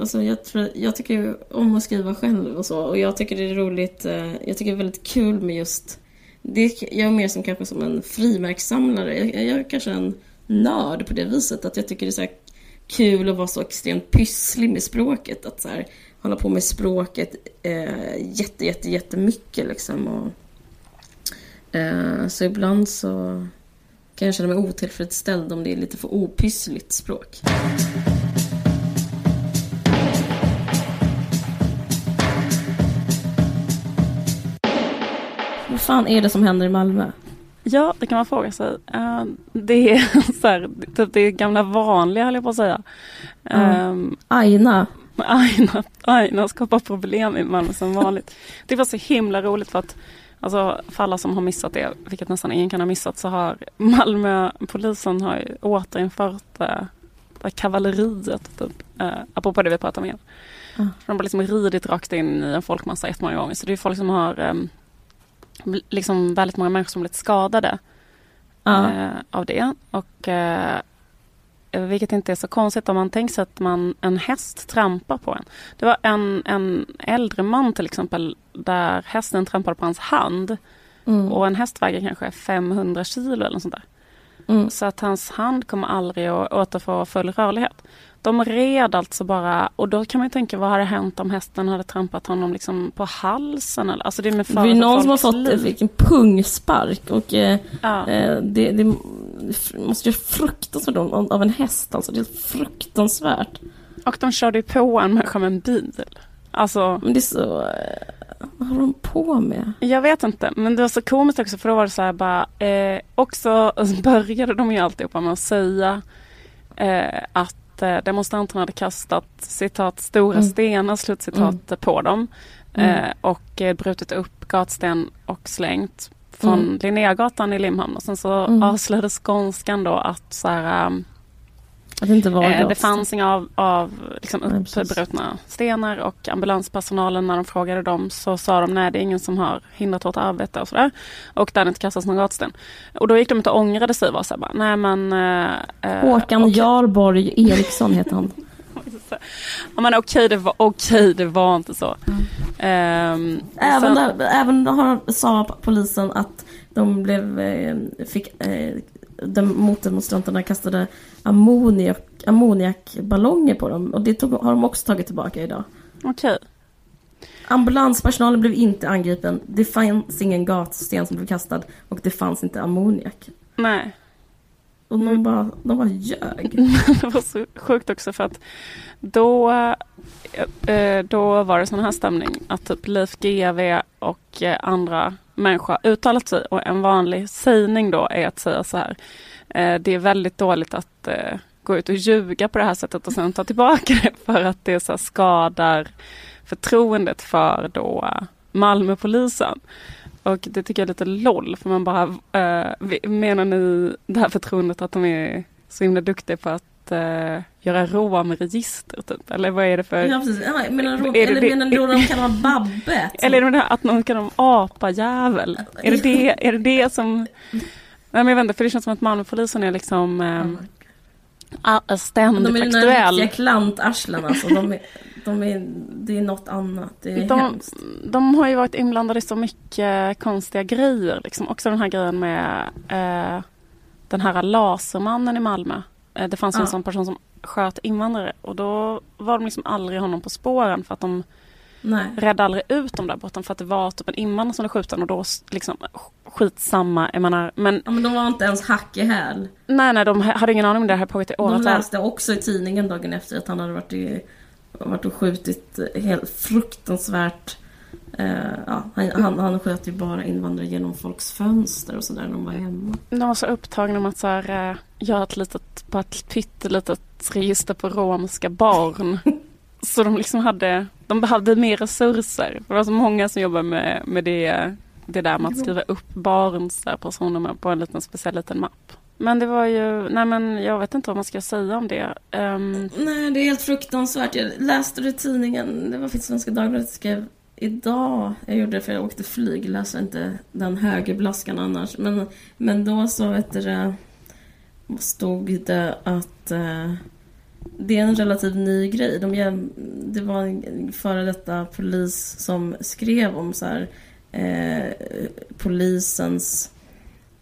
Speaker 3: alltså jag, tror, jag tycker om att skriva själv och så. Och jag tycker det är roligt. eh, Jag tycker det är väldigt kul med just... Det, jag är mer som kanske som en frimärkssamlare. Jag, jag är kanske en nörd på det viset. Att jag tycker det är så här kul att vara så extremt pysslig med språket. Att så här, hålla på med språket eh, jätte, jätte, jättemycket liksom. Och, eh, så ibland så kan jag känna mig otillfredsställd om det är lite för opyssligt språk. Fan är det som händer i Malmö?
Speaker 2: Ja, det kan man fråga sig. Eh, det är <laughs> så här, typ det gamla vanliga höll jag på att säga.
Speaker 3: Mm. Aina.
Speaker 2: Aina, Aina skapar problem i Malmö som vanligt. Det var så himla roligt för att Alltså för alla som har missat det, vilket nästan ingen kan ha missat, så har Malmöpolisen har ju återinfört äh, kavalleriet, typ, äh, apropå det vi pratade om igen.
Speaker 3: Mm.
Speaker 2: De har liksom ridit rakt in i en folkmassa jättemånga gånger. Så det är folk som har ähm, liksom väldigt många människor som blivit skadade
Speaker 3: Ja.
Speaker 2: äh, av det. Och äh, vilket inte är så konstigt om man tänker sig att man, en häst trampar på en. Det var en, en äldre man till exempel där hästen trampade på hans hand.
Speaker 3: Mm.
Speaker 2: Och en häst väger kanske 500 kilo eller något sånt där.
Speaker 3: Mm.
Speaker 2: Så att hans hand kommer aldrig att återfå full rörlighet. De red alltså bara, och då kan man ju tänka vad hade hänt om hästen hade trampat honom liksom på halsen? Eller? Alltså det är med
Speaker 3: Det är någon som har fått fick en pungspark och eh,
Speaker 2: Ja.
Speaker 3: eh, det, det måste ju fruktansvärt av av en häst alltså. Det är fruktansvärt.
Speaker 2: Och de körde ju på en människa med en bil. Alltså,
Speaker 3: Men det är så... Eh, vad håller de på med?
Speaker 2: Jag vet inte, men det var så komiskt också för då var det så här bara, eh, också <laughs> började de ju alltihopa med att säga eh, att eh, demonstranterna hade kastat citat stora
Speaker 3: Mm.
Speaker 2: stenar slutcitat på dem
Speaker 3: Mm.
Speaker 2: eh, och eh, brutit upp gatsten och slängt från
Speaker 3: Mm.
Speaker 2: Linnégatan i Limhamn och sen så
Speaker 3: Mm.
Speaker 2: avslöjade skånskan då att så här,
Speaker 3: Att det inte var
Speaker 2: Eh, det fanns inga av, av liksom uppbrutna stenar och ambulanspersonalen när de frågade dem så sa de nej det är ingen som har hindrat vårt arbete och sådär. Och där hade inte kastats någon gatsten. Och då gick de inte och ångrade sig var så bara, nej men... eh, eh,
Speaker 3: Håkan
Speaker 2: okej.
Speaker 3: Jarborg Eriksson heter han. <laughs>
Speaker 2: Ja men okej det var, okej det var inte så. Ehm,
Speaker 3: Även,
Speaker 2: sen-
Speaker 3: där, även då har, sa polisen att de blev, eh, fick, eh, de motdemonstranterna kastade ammoniak, ammoniakballonger på dem. Och det tog, har de också tagit tillbaka idag.
Speaker 2: Okej.
Speaker 3: Ambulanspersonalen blev inte angripen. Det fanns ingen gatsten som blev kastad. Och det fanns inte ammoniak.
Speaker 2: Nej.
Speaker 3: Och de bara, de bara ljög. <laughs>
Speaker 2: det var så sjukt också för att då, eh, då var det sån här stämning att typ Leif GW och eh, andra människa har uttalat sig och en vanlig sägning då är att säga så här. Eh, det är väldigt dåligt att eh, gå ut och ljuga på det här sättet och sen ta tillbaka det <laughs> för att det så här skadar förtroendet för då Malmöpolisen. Och det tycker jag är lite LOL för man bara, eh, menar ni det här förtroendet att de är så himla duktiga på att eh, göra romregister typ? Eller vad är det för...
Speaker 3: Ja, precis. Ja, menar de,
Speaker 2: det
Speaker 3: eller
Speaker 2: det-
Speaker 3: menar du de kallar Babbe? <laughs>
Speaker 2: Eller är det att någon kallar dem apajävel? Är det det, är det det som... Nej men jag vet inte, för det känns som att Malmöpolisen är liksom a- ständigt
Speaker 3: De är den där
Speaker 2: aktuell.
Speaker 3: riktiga klantarslen alltså. De är, de är, det är något annat. Det är
Speaker 2: De,
Speaker 3: hemskt.
Speaker 2: de har ju varit inblandade i så mycket konstiga grejer. Liksom. Också den här grejen med eh, den här lasermannen i Malmö. Eh, det fanns ju en
Speaker 3: Ja.
Speaker 2: sån person som sköt invandrare och då var de liksom aldrig honom på spåren för att de
Speaker 3: Nej.
Speaker 2: räddade aldrig ut dem där borta för att det var typ en invandrare som blev skjuten och då liksom skitsamma. Jag menar, men
Speaker 3: Ja, men de var inte ens hack i häl.
Speaker 2: nej, nej, de hade ingen aning om det här pågick i
Speaker 3: De
Speaker 2: åratal.
Speaker 3: läste också i tidningen dagen efter att han hade varit, i, varit och skjutit helt fruktansvärt. Eh, ja, han, han, han sköt ju bara invandrare genom folks fönster och sådär när de var hemma.
Speaker 2: De var så upptagna med att så här, eh, göra ett litet, bara ett pyttelitet register på romska barn. <laughs> så de liksom hade, de behövde mer resurser. Det var så många som jobbade med, med det, det där med att skriva upp barns personnummer på en liten speciell liten mapp. Men det var ju, nej men jag vet inte vad man ska säga om det. Ehm,
Speaker 3: Nej, det är helt fruktansvärt. Jag läste det i tidningen. Det var Svenska Dagbladet skrev idag. Jag gjorde det för jag åkte flyg. Läser inte den högerblaskan annars. Men, men då så vet du stod det att eh, det är en relativt ny grej. De, det var en före detta polis som skrev om så här, eh, polisens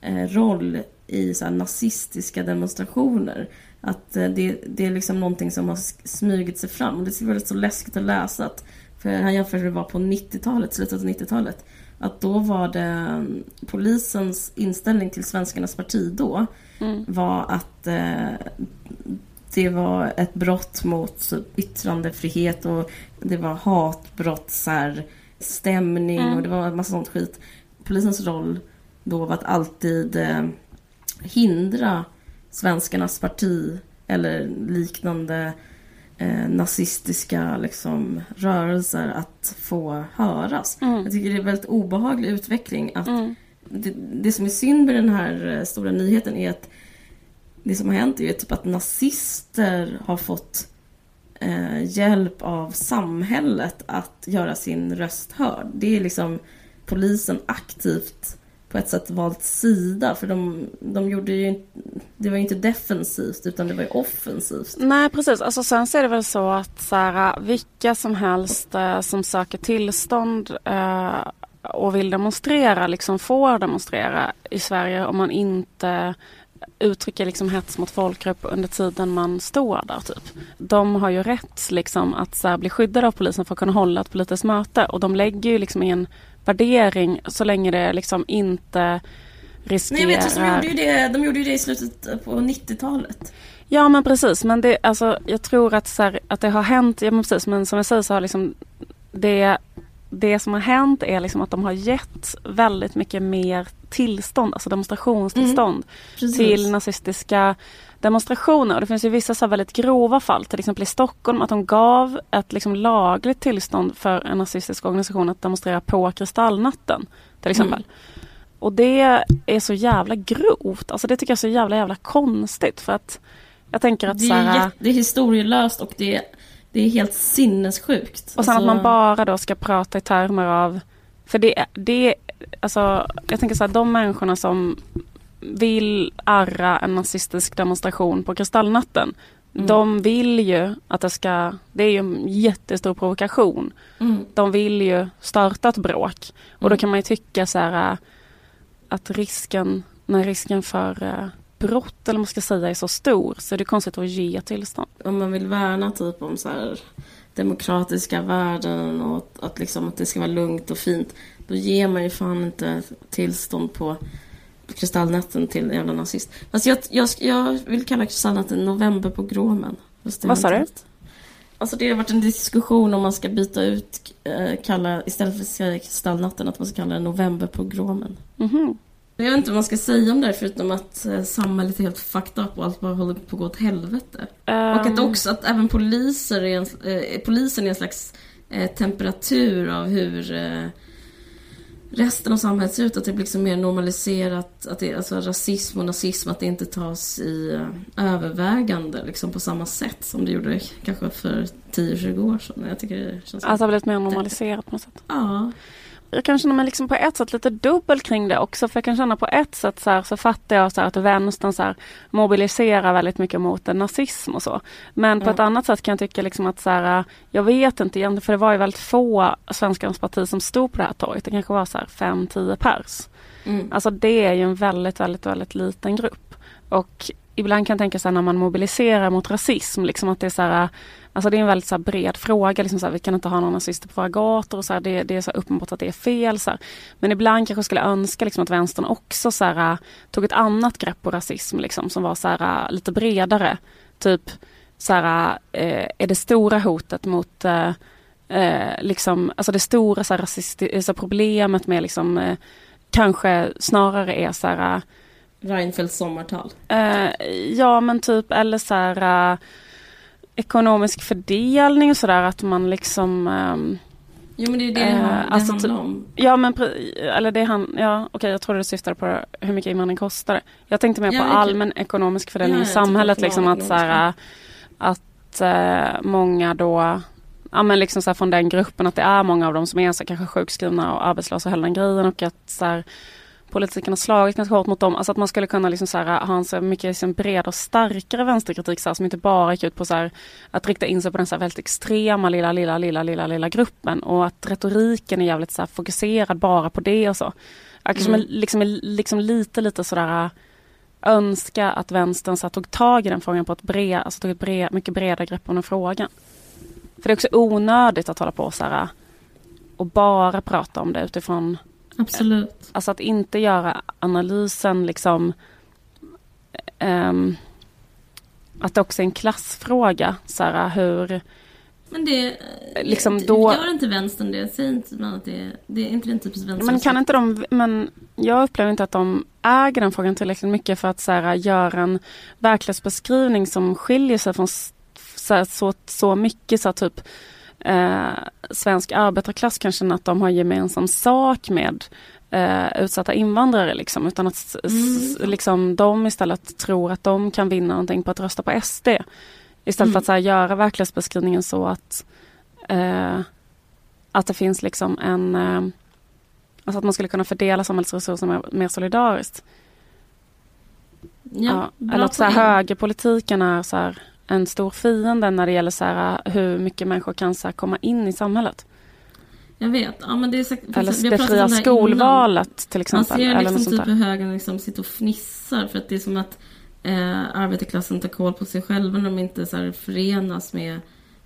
Speaker 3: eh, roll i så här, nazistiska demonstrationer. Att eh, det, det är liksom någonting som har smugit sig fram. Och det är väldigt så läskigt att läsa. Att, för han jämför hur det var på 90-talet, slutet av 90-talet. Att då var det mm, polisens inställning till svenskarnas parti då mm. var att eh, det var ett brott mot yttrandefrihet och det var hatbrott, så här, stämning mm. och det var en massa sånt skit. Polisens roll då var att alltid eh, hindra svenskarnas parti eller liknande eh, nazistiska liksom, rörelser att få höras. Mm. Jag tycker det är en väldigt obehaglig utveckling. att mm. det, det, som är synd med den här eh, stora nyheten är att det som har hänt är ju typ att nazister har fått eh, hjälp av samhället att göra sin röst hörd. Det är liksom polisen aktivt på ett sätt valt sida. För de, de gjorde ju Det var ju inte defensivt utan det var ju offensivt.
Speaker 2: Nej precis. Alltså, sen så är det väl så att så här, vilka som helst eh, som söker tillstånd eh, och vill demonstrera liksom får demonstrera i Sverige om man inte uttrycker liksom hets mot folkgrupp under tiden man står där. Typ. De har ju rätt liksom, att så här, bli skyddade av polisen för att kunna hålla ett politiskt möte och de lägger ju liksom i en värdering så länge det liksom inte riskerar...
Speaker 3: Nej, jag vet, de, gjorde ju det, de gjorde ju det i slutet på 90-talet.
Speaker 2: Ja men precis. Men det, alltså, jag tror att, så här, att det har hänt, ja men precis. Men som jag säger så har liksom det, det som har hänt är liksom att de har gett väldigt mycket mer tillstånd, alltså demonstrationstillstånd mm, till nazistiska demonstrationer. Och det finns ju vissa så väldigt grova fall, till exempel i Stockholm, att de gav ett liksom lagligt tillstånd för en nazistisk organisation att demonstrera på Kristallnatten. Till exempel. Mm. Och det är så jävla grovt, alltså det tycker jag är så jävla jävla konstigt för att jag tänker att
Speaker 3: det är, så här, det är historielöst och det är, det är helt sinnessjukt.
Speaker 2: Och sen alltså... att man bara då ska prata i termer av för det, det alltså jag tänker så här, de människorna som vill arra en nazistisk demonstration på Kristallnatten. Mm. De vill ju att det ska, det är ju en jättestor provokation. Mm. De vill ju starta ett bråk. Och då mm. kan man ju tycka så här att risken, när risken för uh, brott eller man ska säga är så stor så är det konstigt att ge tillstånd.
Speaker 3: Om man vill värna typ om så här demokratiska värden och att, liksom, att det ska vara lugnt och fint. Då ger man ju fan inte tillstånd på Kristallnatten till en jävla nazist. Fast jag, jag, jag vill kalla Kristallnatten novemberpogromen.
Speaker 2: Vad sa du?
Speaker 3: Alltså det har varit en diskussion om man ska byta ut, äh, kalla, istället för att säga Kristallnatten, att man ska kalla den novemberpogromen. Mm -hmm. Jag vet inte vad man ska säga om det förutom att eh, samhället är helt fucked up och allt bara håller på att gå åt helvete. Um... Och att också att även poliser är en, eh, polisen är en slags eh, temperatur av hur eh, resten av samhället ser ut. Att det blir liksom mer normaliserat, att det, alltså rasism och nazism, att det inte tas i uh, övervägande liksom på samma sätt som det gjorde kanske för 10-20 år sedan. Jag tycker det känns...
Speaker 2: Alltså blivit mer normaliserat på något sätt?
Speaker 3: Ja
Speaker 2: jag kan känna mig liksom på ett sätt lite dubbel kring det också. För jag kan känna på ett sätt så, här, så fattar jag så här, att vänstern så här, mobiliserar väldigt mycket mot nazism och så. Men på mm. ett annat sätt kan jag tycka liksom att så här, jag vet inte egentligen för det var ju väldigt få Svenskarnas parti som stod på det här torget. Det kanske var så här 5-10 pers. Mm. Alltså det är ju en väldigt, väldigt, väldigt liten grupp. Och ibland kan jag tänka så när man mobiliserar mot rasism, liksom att det är så här Alltså det är en väldigt så bred fråga. Liksom så här, vi kan inte ha några nazister på våra gator. Och så här, det, det, är så uppenbart att det är fel. Så här. Men ibland kanske jag skulle önska liksom, att vänstern också så här, tog ett annat grepp på rasism liksom, som var så här, lite bredare. Typ så här, eh, är det stora hotet mot eh, eh, liksom, alltså det stora så här, rasistiska problemet med liksom, eh, kanske snarare är så här
Speaker 3: Reinfeldts sommartal?
Speaker 2: Eh, ja men typ eller så här ekonomisk fördelning och sådär att man liksom um,
Speaker 3: Jo men det är det eh, det alltså, handlar om.
Speaker 2: Ja men eller det han, ja okej okay, jag trodde du syftade på hur mycket invandring kostar. Jag tänkte mer ja, på allmän ekonomisk fördelning ja, i samhället liksom att så här, att uh, många då Ja men liksom så från den gruppen att det är många av dem som är så kanske sjukskrivna och arbetslösa och hela den grejen och att så här, politiken har slagit ganska hårt mot dem. Alltså att man skulle kunna liksom så här, ha en så mycket liksom bredare och starkare vänsterkritik så här, som inte bara gick ut på så här, att rikta in sig på den så här väldigt extrema lilla, lilla, lilla, lilla, lilla gruppen och att retoriken är jävligt så här, fokuserad bara på det och så. Jag kanske mm. liksom, liksom lite, lite sådär önska att vänstern så tog tag i den frågan på ett bred, alltså tog ett bred, mycket bredare grepp om den frågan. För det är också onödigt att hålla på så här och bara prata om det utifrån
Speaker 3: Absolut.
Speaker 2: Alltså att inte göra analysen liksom um, att det också är en klassfråga. Så här, hur...
Speaker 3: Men det... Liksom då... Gör inte vänstern det? Säger inte man att det, det är inte den typiska vänstern?
Speaker 2: Men kan inte de... Men jag upplever inte att de äger den frågan tillräckligt mycket för att så här, göra en verklighetsbeskrivning som skiljer sig från så, här, så, så mycket så här, typ eh, svensk arbetarklass kan känna att de har gemensam sak med eh, utsatta invandrare liksom, utan att mm. liksom, de istället tror att de kan vinna någonting på att rösta på SD. Istället mm. för att så här, göra verklighetsbeskrivningen så att, eh, att det finns liksom en eh, Alltså att man skulle kunna fördela samhällsresurser mer, mer solidariskt. Ja, ja, eller att så här, högerpolitiken är så här, en stor fiende när det gäller så här, hur mycket människor kan så här, komma in i samhället.
Speaker 3: Jag vet. Ja, men det är sagt,
Speaker 2: eller det fria skolvalet innan. till exempel.
Speaker 3: Man ser liksom eller typ hur högern liksom sitter och fnissar för att det är som att eh, arbetarklassen tar koll på sig själva när de inte så här, förenas med...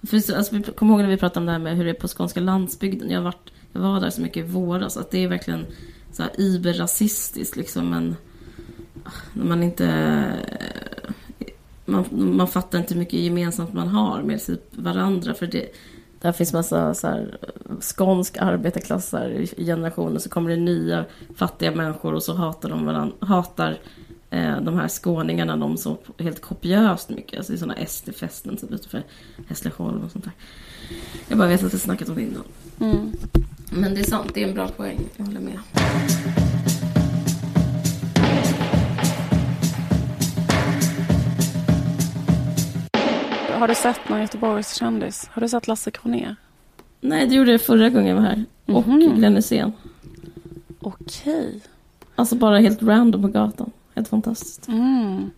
Speaker 3: För, alltså, vi kommer ihåg när vi pratade om det här med hur det är på skånska landsbygden. Jag, varit, jag var där så mycket i våras. Att det är verkligen så här iberrasistiskt liksom. Men ah, när man inte man, man fattar inte hur mycket gemensamt man har med sig varandra. För det, där finns massa så här, skånsk arbetarklass i generationer. Så kommer det nya fattiga människor och så hatar de varandra, hatar eh, de här skåningarna de så helt kopiöst mycket. Alltså i sådana SD-fästen typ utanför Hässleholm och sånt där. Jag bara vet att jag snackat om det innan. Mm. Men det är sant, det är en bra poäng. Jag håller med.
Speaker 2: Har du sett någon Göteborgskändis? Har du sett Lasse Kronér?
Speaker 3: Nej, det gjorde jag förra gången jag var här. Och mm -hmm. Glenn Hysén.
Speaker 2: Okej.
Speaker 3: Alltså bara helt random på gatan. Helt fantastiskt.
Speaker 2: Mm.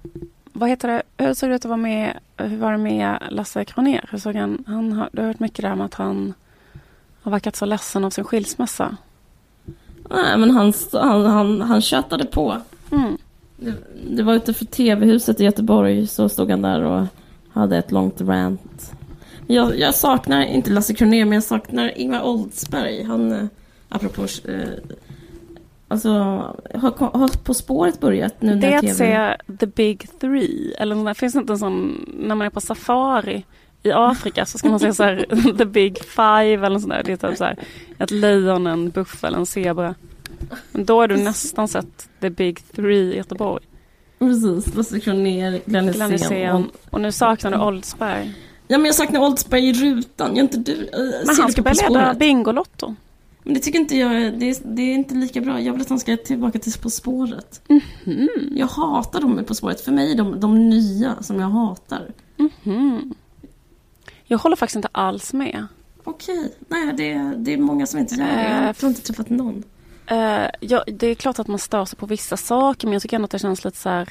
Speaker 2: Vad heter det? Hur såg det ut att vara med, hur var det med Lasse Kronér? Hur såg han, han har, du har hört mycket där om att han har verkat så ledsen av sin skilsmässa.
Speaker 3: Nej, men han, han, han, han tjötade på. Mm. Det, det var utanför TV-huset i Göteborg så stod han där och hade ett långt rant. Jag, jag saknar, inte Lasse Kronér, men jag saknar Ingvar Oldsberg. Han, eh, apropå... Eh, alltså, har, har På spåret börjat nu
Speaker 2: när Det är att se The Big Three. Eller finns det inte en sån, när man är på safari i Afrika så ska man se så här, <laughs> The Big Five eller sånt där. Det är typ så här, ett lejon, en buffel, en zebra. Men då har du nästan sett The Big Three i Göteborg.
Speaker 3: Precis, Lasse Kronér, Glenn Hysén.
Speaker 2: Och, och nu saknar du Oldsberg.
Speaker 3: Ja men jag saknar Oldsberg i rutan. Gör inte du? Äh,
Speaker 2: men han ska börja leda Bingolotto.
Speaker 3: Men det tycker inte jag, det är, det är, inte lika bra. Jag vill att han ska tillbaka till På spåret. Mm -hmm. Jag hatar dem På spåret. För mig är de de nya som jag hatar. Mm -hmm.
Speaker 2: Jag håller faktiskt inte alls med.
Speaker 3: Okej, nej det, det är många som inte gör det. Jag har inte träffat någon.
Speaker 2: Uh, ja, det är klart att man stör sig på vissa saker men jag tycker ändå att det känns lite så här...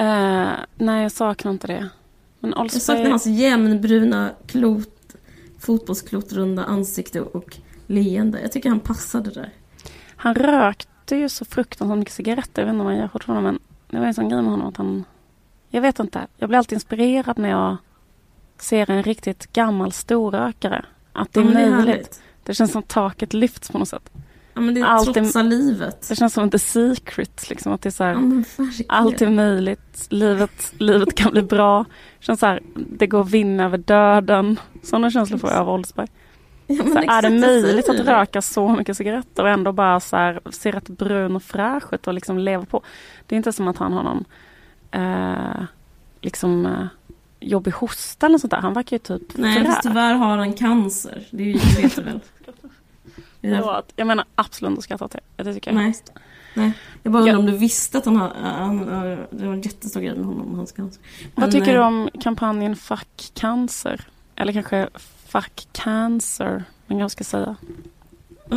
Speaker 2: Uh, nej, jag saknar inte det.
Speaker 3: Men Oldsberg... Jag saknar hans jämnbruna klot, fotbollsklotrunda ansikte och leende. Jag tycker han passade där.
Speaker 2: Han rökte ju så fruktansvärt mycket cigaretter. Jag vet inte om han gör fortfarande men det var en sån grej med honom att han... Jag vet inte. Jag blir alltid inspirerad när jag ser en riktigt gammal storrökare. Att det är ja, möjligt. Det känns som taket lyfts på något sätt.
Speaker 3: Ja men det är allt trotsa livet.
Speaker 2: Det känns som the secret liksom. Att det är så här, ja, allt är möjligt. Livet, livet kan bli bra. Det känns så här, det går att vinna över döden. Sådana känslor får jag av Oldsberg. Ja, så är det möjligt att röka så mycket cigaretter och ändå bara så här, se rätt brun och fräsch ut och liksom leva på. Det är inte som att han har någon eh, liksom eh, jobbig hosta eller sånt där. Han verkar ju typ
Speaker 3: Nej, fast tyvärr har han cancer. Det, det vet du väl?
Speaker 2: Förlåt, jag menar absolut inte att skratta åt det. Det tycker jag
Speaker 3: Nej. Nej, jag bara undrar om du visste att han har, han, det var en jättestor grej med honom och hans cancer.
Speaker 2: Vad tycker du om kampanjen Fuck cancer? Eller kanske Fuck cancer, man kanske ska säga.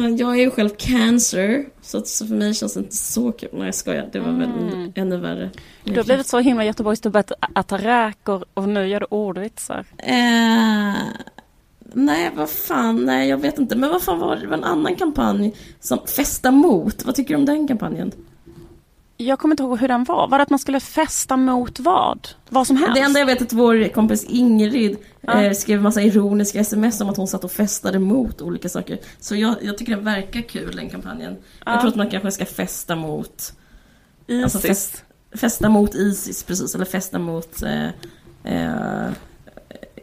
Speaker 3: Ja, Jag är ju själv cancer, så, att, så för mig känns det inte så kul. Nej jag skojar, det var väl
Speaker 2: Mm.
Speaker 3: ännu värre.
Speaker 2: Du har blivit så himla Göteborgsdubbet att äta räkor och nu gör du ordvitsar.
Speaker 3: Eh, nej, vad fan, nej jag vet inte. Men vad fan var det? Det var en annan kampanj som Festa mot. Vad tycker du om den kampanjen?
Speaker 2: Jag kommer inte ihåg hur den var. Var det att man skulle festa mot vad? Vad som helst?
Speaker 3: Det enda jag vet är att vår kompis Ingrid
Speaker 2: Ja.
Speaker 3: eh, skrev massa ironiska sms om att hon satt och festade mot olika saker. Så jag, jag tycker den verkar kul den kampanjen.
Speaker 2: Ja.
Speaker 3: Jag tror att man kanske ska festa mot
Speaker 2: Isis.
Speaker 3: Alltså fest, festa mot Isis precis, eller festa mot eh, eh,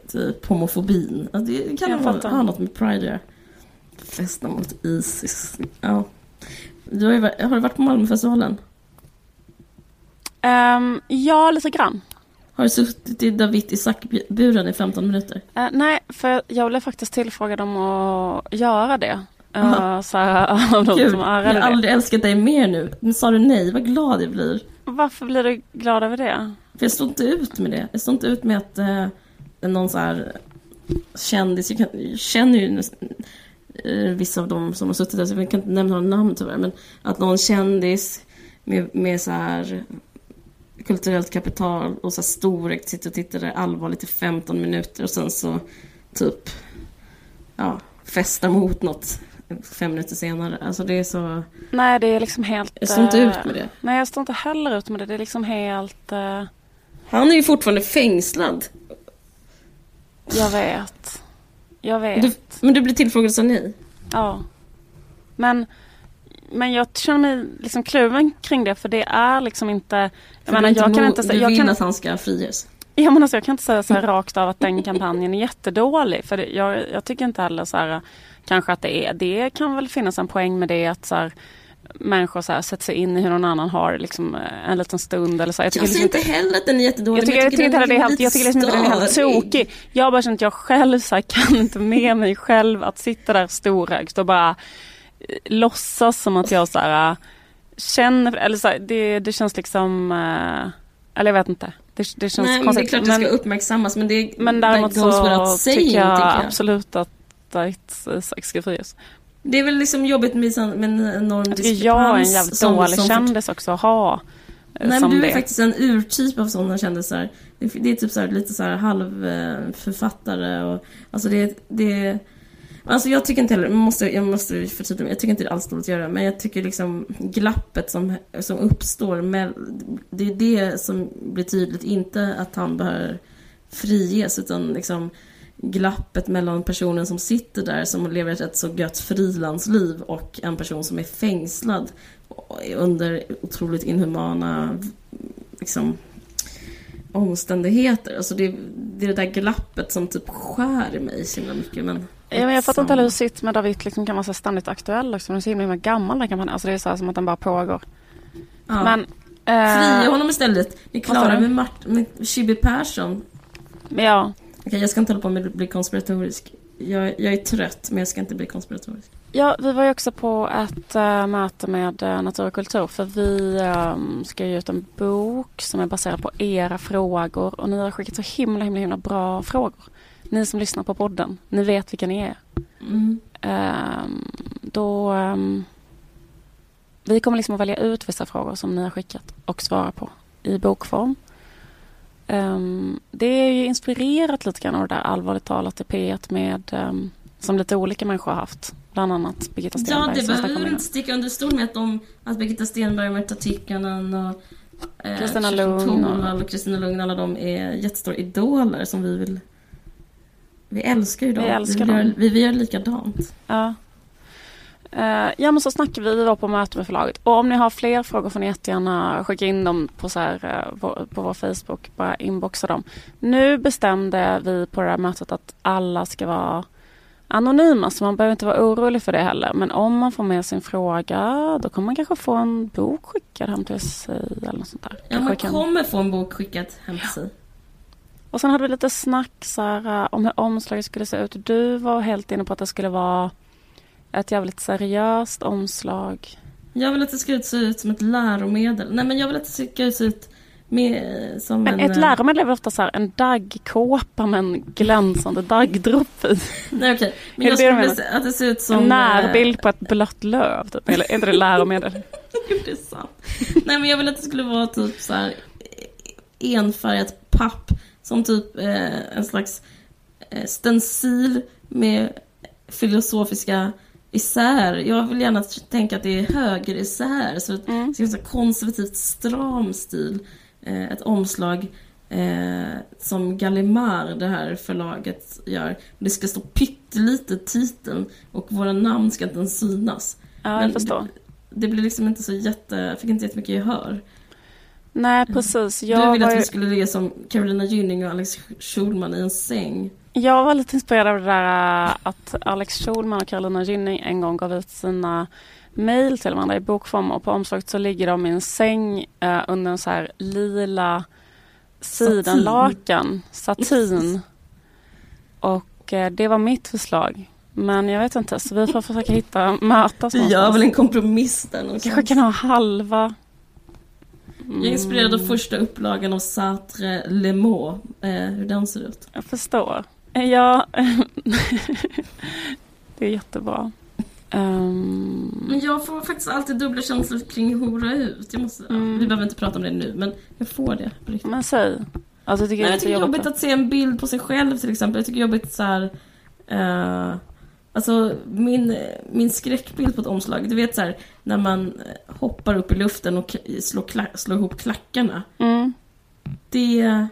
Speaker 3: typ homofobin. Ja, Det kan
Speaker 2: Jag
Speaker 3: ha, ha något med Pride att göra. Festa mot Isis. Ja. Du har, ju, varit- har du varit på Malmöfestivalen?
Speaker 2: Ehm, ja, lite grann.
Speaker 3: Har du suttit i David Isaak-buren i 15 minuter?
Speaker 2: Eh, nej, för jag blev faktiskt tillfrågad om att göra det. Uh, så här, <laughs> av de
Speaker 3: Gud,
Speaker 2: som
Speaker 3: jag har
Speaker 2: det.
Speaker 3: aldrig älskat dig mer nu. Men sa du nej, vad glad jag blir.
Speaker 2: Varför blir du glad över det?
Speaker 3: För jag står inte ut med det. Jag står inte ut med att eh, någon så här kändis, jag, kan, jag känner ju eh, vissa av dem som har suttit där, så jag kan inte nämna några namn tyvärr, men att någon kändis med, med så här kulturellt kapital och så här storhet sitter och tittar allvarligt i 15 minuter och sen så typ ja, festa mot något fem minuter senare. Alltså det är så...
Speaker 2: Nej, det är liksom helt...
Speaker 3: Jag står inte
Speaker 2: eh,
Speaker 3: ut med det.
Speaker 2: Nej, jag står inte heller ut med det. Det är liksom helt... eh,
Speaker 3: Han är ju fortfarande fängslad.
Speaker 2: jag vet. Jag vet.
Speaker 3: Du, men du blir tillfrågad sa nej?
Speaker 2: Ja. Men, men jag känner mig liksom kluven kring det för det är liksom inte... Jag menar,
Speaker 3: du inte
Speaker 2: jag kan inte
Speaker 3: Du
Speaker 2: säga... Jag
Speaker 3: vill
Speaker 2: kan,
Speaker 3: att han ska friges?
Speaker 2: ja, men alltså, jag kan inte säga så här rakt av att den kampanjen är jättedålig. För det, jag, jag tycker inte heller så här... Kanske att det är... Det kan väl finnas en poäng med det att så här, människor så här, sätter sig in i hur någon annan har liksom, eh, en liten stund eller så. Jag
Speaker 3: Jag,
Speaker 2: tycker
Speaker 3: säger
Speaker 2: liksom
Speaker 3: inte heller att den är jättedålig.
Speaker 2: Jag tycker, jag tycker är helt,
Speaker 3: lite
Speaker 2: jag tycker liksom inte den är helt tokig. Jag bara känt att jag själv så här, kan inte med mig själv att sitta där storögd och bara låtsas som att jag så här, känner, eller så här, det, det känns liksom, eh, eller jag vet inte. Det, det känns
Speaker 3: Nej, men det är
Speaker 2: konstigt.
Speaker 3: klart det ska uppmärksammas, men det
Speaker 2: men däremot så
Speaker 3: saying,
Speaker 2: tycker jag,
Speaker 3: jag.
Speaker 2: absolut att Isak ska frias.
Speaker 3: Det är väl liksom jobbigt med, en enorm
Speaker 2: Jag tycker jag är en
Speaker 3: diskrepans
Speaker 2: jävligt
Speaker 3: som-
Speaker 2: dålig
Speaker 3: som-
Speaker 2: kändis också att ha. eh,
Speaker 3: Nej, men du
Speaker 2: det.
Speaker 3: är faktiskt en urtyp av sådana kändisar. Det, det är typ så här, lite så här halvförfattare och alltså det, det Alltså jag tycker inte heller, jag måste, jag måste förtydliga mig, jag tycker inte det är alls dåligt att göra, men jag tycker liksom glappet som, som uppstår, med, det är det som blir tydligt, inte att han behöver friges, utan liksom glappet mellan personen som sitter där, som lever ett rätt så gött frilansliv, och en person som är fängslad under otroligt inhumana liksom, omständigheter. Alltså det, det är det där glappet som typ skär i mig så himla mycket. Men
Speaker 2: Ja, men jag fattar inte heller hur sitt med David liksom kan vara så ständigt aktuell också. Den är så himla, himla gammal den kampanjen. Alltså det är så här som att den bara pågår.
Speaker 3: Ja.
Speaker 2: Men...
Speaker 3: Fria
Speaker 2: Eh,
Speaker 3: honom istället. Ni klarar med, Mart- med Chibi Persson.
Speaker 2: ja,
Speaker 3: Okej, jag ska inte hålla på med att bli konspiratorisk. Jag, jag är trött, men jag ska inte bli konspiratorisk.
Speaker 2: ja, vi var ju också på ett eh, möte med uh, Natur och kultur. För vi ehm, ska ge ut en bok som är baserad på era frågor. Och ni har skickat så himla, himla, himla bra frågor. Ni som lyssnar på podden, ni vet vilka ni är.
Speaker 3: Mm.
Speaker 2: Ehm, då... ehm, vi kommer liksom att välja ut vissa frågor som ni har skickat och svara på i bokform. Ehm, det är ju inspirerat lite grann av det där allvarligt talat i P1 med som lite olika människor har haft. Bland annat Birgitta
Speaker 3: Ja,
Speaker 2: Stenberg
Speaker 3: det
Speaker 2: som
Speaker 3: behöver
Speaker 2: det.
Speaker 3: inte sticka under stol med att, de, att Birgitta Stenberg, Märta Tikkanen och eh,
Speaker 2: Kristina
Speaker 3: Kerstin
Speaker 2: Lugn och-
Speaker 3: och Kristina Lugn, alla de är jättestora idoler som vi vill... Vi älskar ju dem.
Speaker 2: Vi älskar
Speaker 3: vill
Speaker 2: dem.
Speaker 3: Göra, vi vill göra likadant.
Speaker 2: Ja. Eh, ja men så snackade vi, vi var på möte med förlaget. Och om ni har fler frågor får ni jättegärna skicka in dem på, så här, eh, vår, på vår Facebook. Bara inboxa dem. Nu bestämde vi på det här mötet att alla ska vara anonyma så man behöver inte vara orolig för det heller. Men om man får med sin fråga då kommer man kanske få en bok skickad hem till sig eller något sånt där.
Speaker 3: Ja, man
Speaker 2: kan-
Speaker 3: kommer få en bok skickad hem till sig.
Speaker 2: Och sen hade vi lite snack så här, eh, om hur omslaget skulle se ut. Du var helt inne på att det skulle vara ett jävligt seriöst omslag.
Speaker 3: Jag vill att det ska se ut som ett läromedel. Nej, men jag vill att det ska se ut Med, som
Speaker 2: Men
Speaker 3: en,
Speaker 2: ett läromedel är väl ofta så här, en daggkåpa med en glänsande daggdroppe i.
Speaker 3: Nej okej, men
Speaker 2: Är
Speaker 3: jag skulle säga att det ser ut som...
Speaker 2: En
Speaker 3: eh,
Speaker 2: närbild på ett blött löv. Typ. Eller är inte det läromedel? <laughs>
Speaker 3: det är sant. Nej men jag vill att det skulle vara typ så här eh, enfärgat papp. Som typ eh, en slags eh, stencil med filosofiska isär. Jag vill gärna tänka att det är höger isär. Så att
Speaker 2: Mm.
Speaker 3: det är en konservativt stram stil. Eh, ett omslag eh, som Gallimard, det här förlaget, gör. Det ska stå pyttelite titeln och våra namn ska inte ens synas.
Speaker 2: Ja,
Speaker 3: Men
Speaker 2: jag förstår.
Speaker 3: Det blir liksom inte så jätte, fick inte jättemycket gehör.
Speaker 2: Nej, precis.
Speaker 3: du
Speaker 2: Jag
Speaker 3: ville
Speaker 2: var,
Speaker 3: att vi skulle ligga som Carolina Gynning och Alex Schulman i en säng.
Speaker 2: jag var lite inspirerad av det där äh, att Alex Schulman och Carolina Gynning en gång gav ut sina mejl till varandra i bokform och på omslaget så ligger de i en säng eh, under en så här lila sidenlakan, satin. Och eh, det var mitt förslag. Men jag vet inte, så vi får försöka hitta, mötas
Speaker 3: Vi gör väl en kompromiss där någonstans.
Speaker 2: kanske kan ha halva.
Speaker 3: Jag är inspirerad av första upplagan av Sartre Le Mans, eh, hur den ser ut.
Speaker 2: Jag förstår. Ja, <laughs> det är jättebra. Ehm,
Speaker 3: Men jag får faktiskt alltid dubbla känslor kring Hora ut. Jag måste,
Speaker 2: Mm.
Speaker 3: vi behöver inte prata om det nu, men jag får det. på riktigt.
Speaker 2: men säg. Alltså, jag tycker
Speaker 3: Nej, jag tycker det är
Speaker 2: jobbigt.
Speaker 3: jobbigt att se en bild på sig själv till exempel. Jag tycker det är jobbigt så här. eh, alltså min, min skräckbild på ett omslag. Du vet så här när man hoppar upp i luften och slår, kla- slår ihop klackarna.
Speaker 2: Mm.
Speaker 3: Det,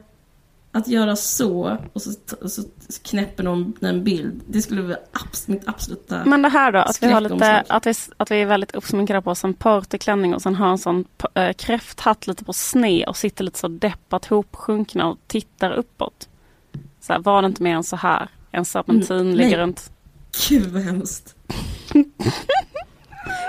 Speaker 3: att göra så och så, så knäpper någon en bild. Det skulle vara abs, mitt absoluta...
Speaker 2: Men det här då, att vi, har lite, att vi, att vi är väldigt uppsminkade på oss en partyklänning och sen har en sån äh, kräfthatt lite på sned och sitter lite så deppat hopsjunkna och tittar uppåt. Så här, var det inte mer än så här? En serpentin
Speaker 3: Mm,
Speaker 2: ligger runt.
Speaker 3: Gud vad hemskt.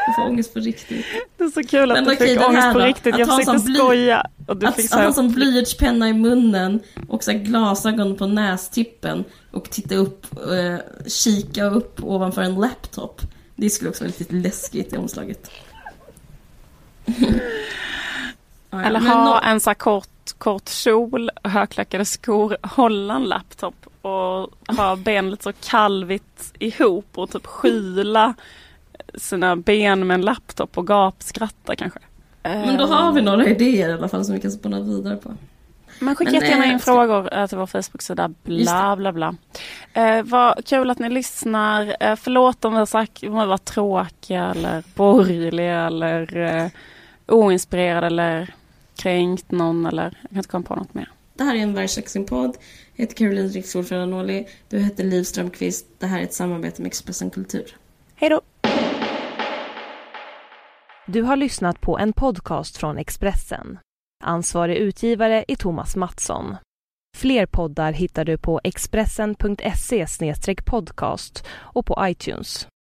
Speaker 3: jag får ångest på riktigt.
Speaker 2: Det är så kul att
Speaker 3: Men
Speaker 2: du
Speaker 3: okej,
Speaker 2: fick ångest på
Speaker 3: då?
Speaker 2: riktigt.
Speaker 3: Att
Speaker 2: Jag
Speaker 3: ha
Speaker 2: försökte
Speaker 3: bly-
Speaker 2: skoja. Och du
Speaker 3: Att,
Speaker 2: fick
Speaker 3: att
Speaker 2: så
Speaker 3: ha
Speaker 2: här,
Speaker 3: en sån blyertspenna i munnen och så glasögon på nästippen och titta upp, eh, kika upp ovanför en laptop. Det skulle också vara lite läskigt i omslaget. <laughs>
Speaker 2: Eller ha en så här kort, kort kjol, högklackade skor, hålla en laptop och ha ben lite så kalvigt ihop och typ skyla sina ben med en laptop och gapskratta kanske.
Speaker 3: Men då har vi några idéer i alla fall som vi kan spåna vidare på.
Speaker 2: Men skicka
Speaker 3: Men,
Speaker 2: jättegärna
Speaker 3: eh,
Speaker 2: in frågor eh, till vår Facebook-sida. Bla, bla, bla. Eh, vad kul att ni lyssnar. Eh, förlåt om vi har sagt om vi var tråkiga eller borgerliga eller eh, oinspirerade eller kränkt någon eller jag kan inte komma på något mer.
Speaker 3: Det här är en Världssexing-podd. Jag heter Caroline Riksford Ferranoli. Du heter Liv Strömqvist. Det här är ett samarbete med Expressen Kultur.
Speaker 2: Hej då!
Speaker 1: Du har lyssnat på en podcast från Expressen. Ansvarig utgivare är Thomas Mattsson. Fler poddar hittar du på expressen.se podcast och på iTunes.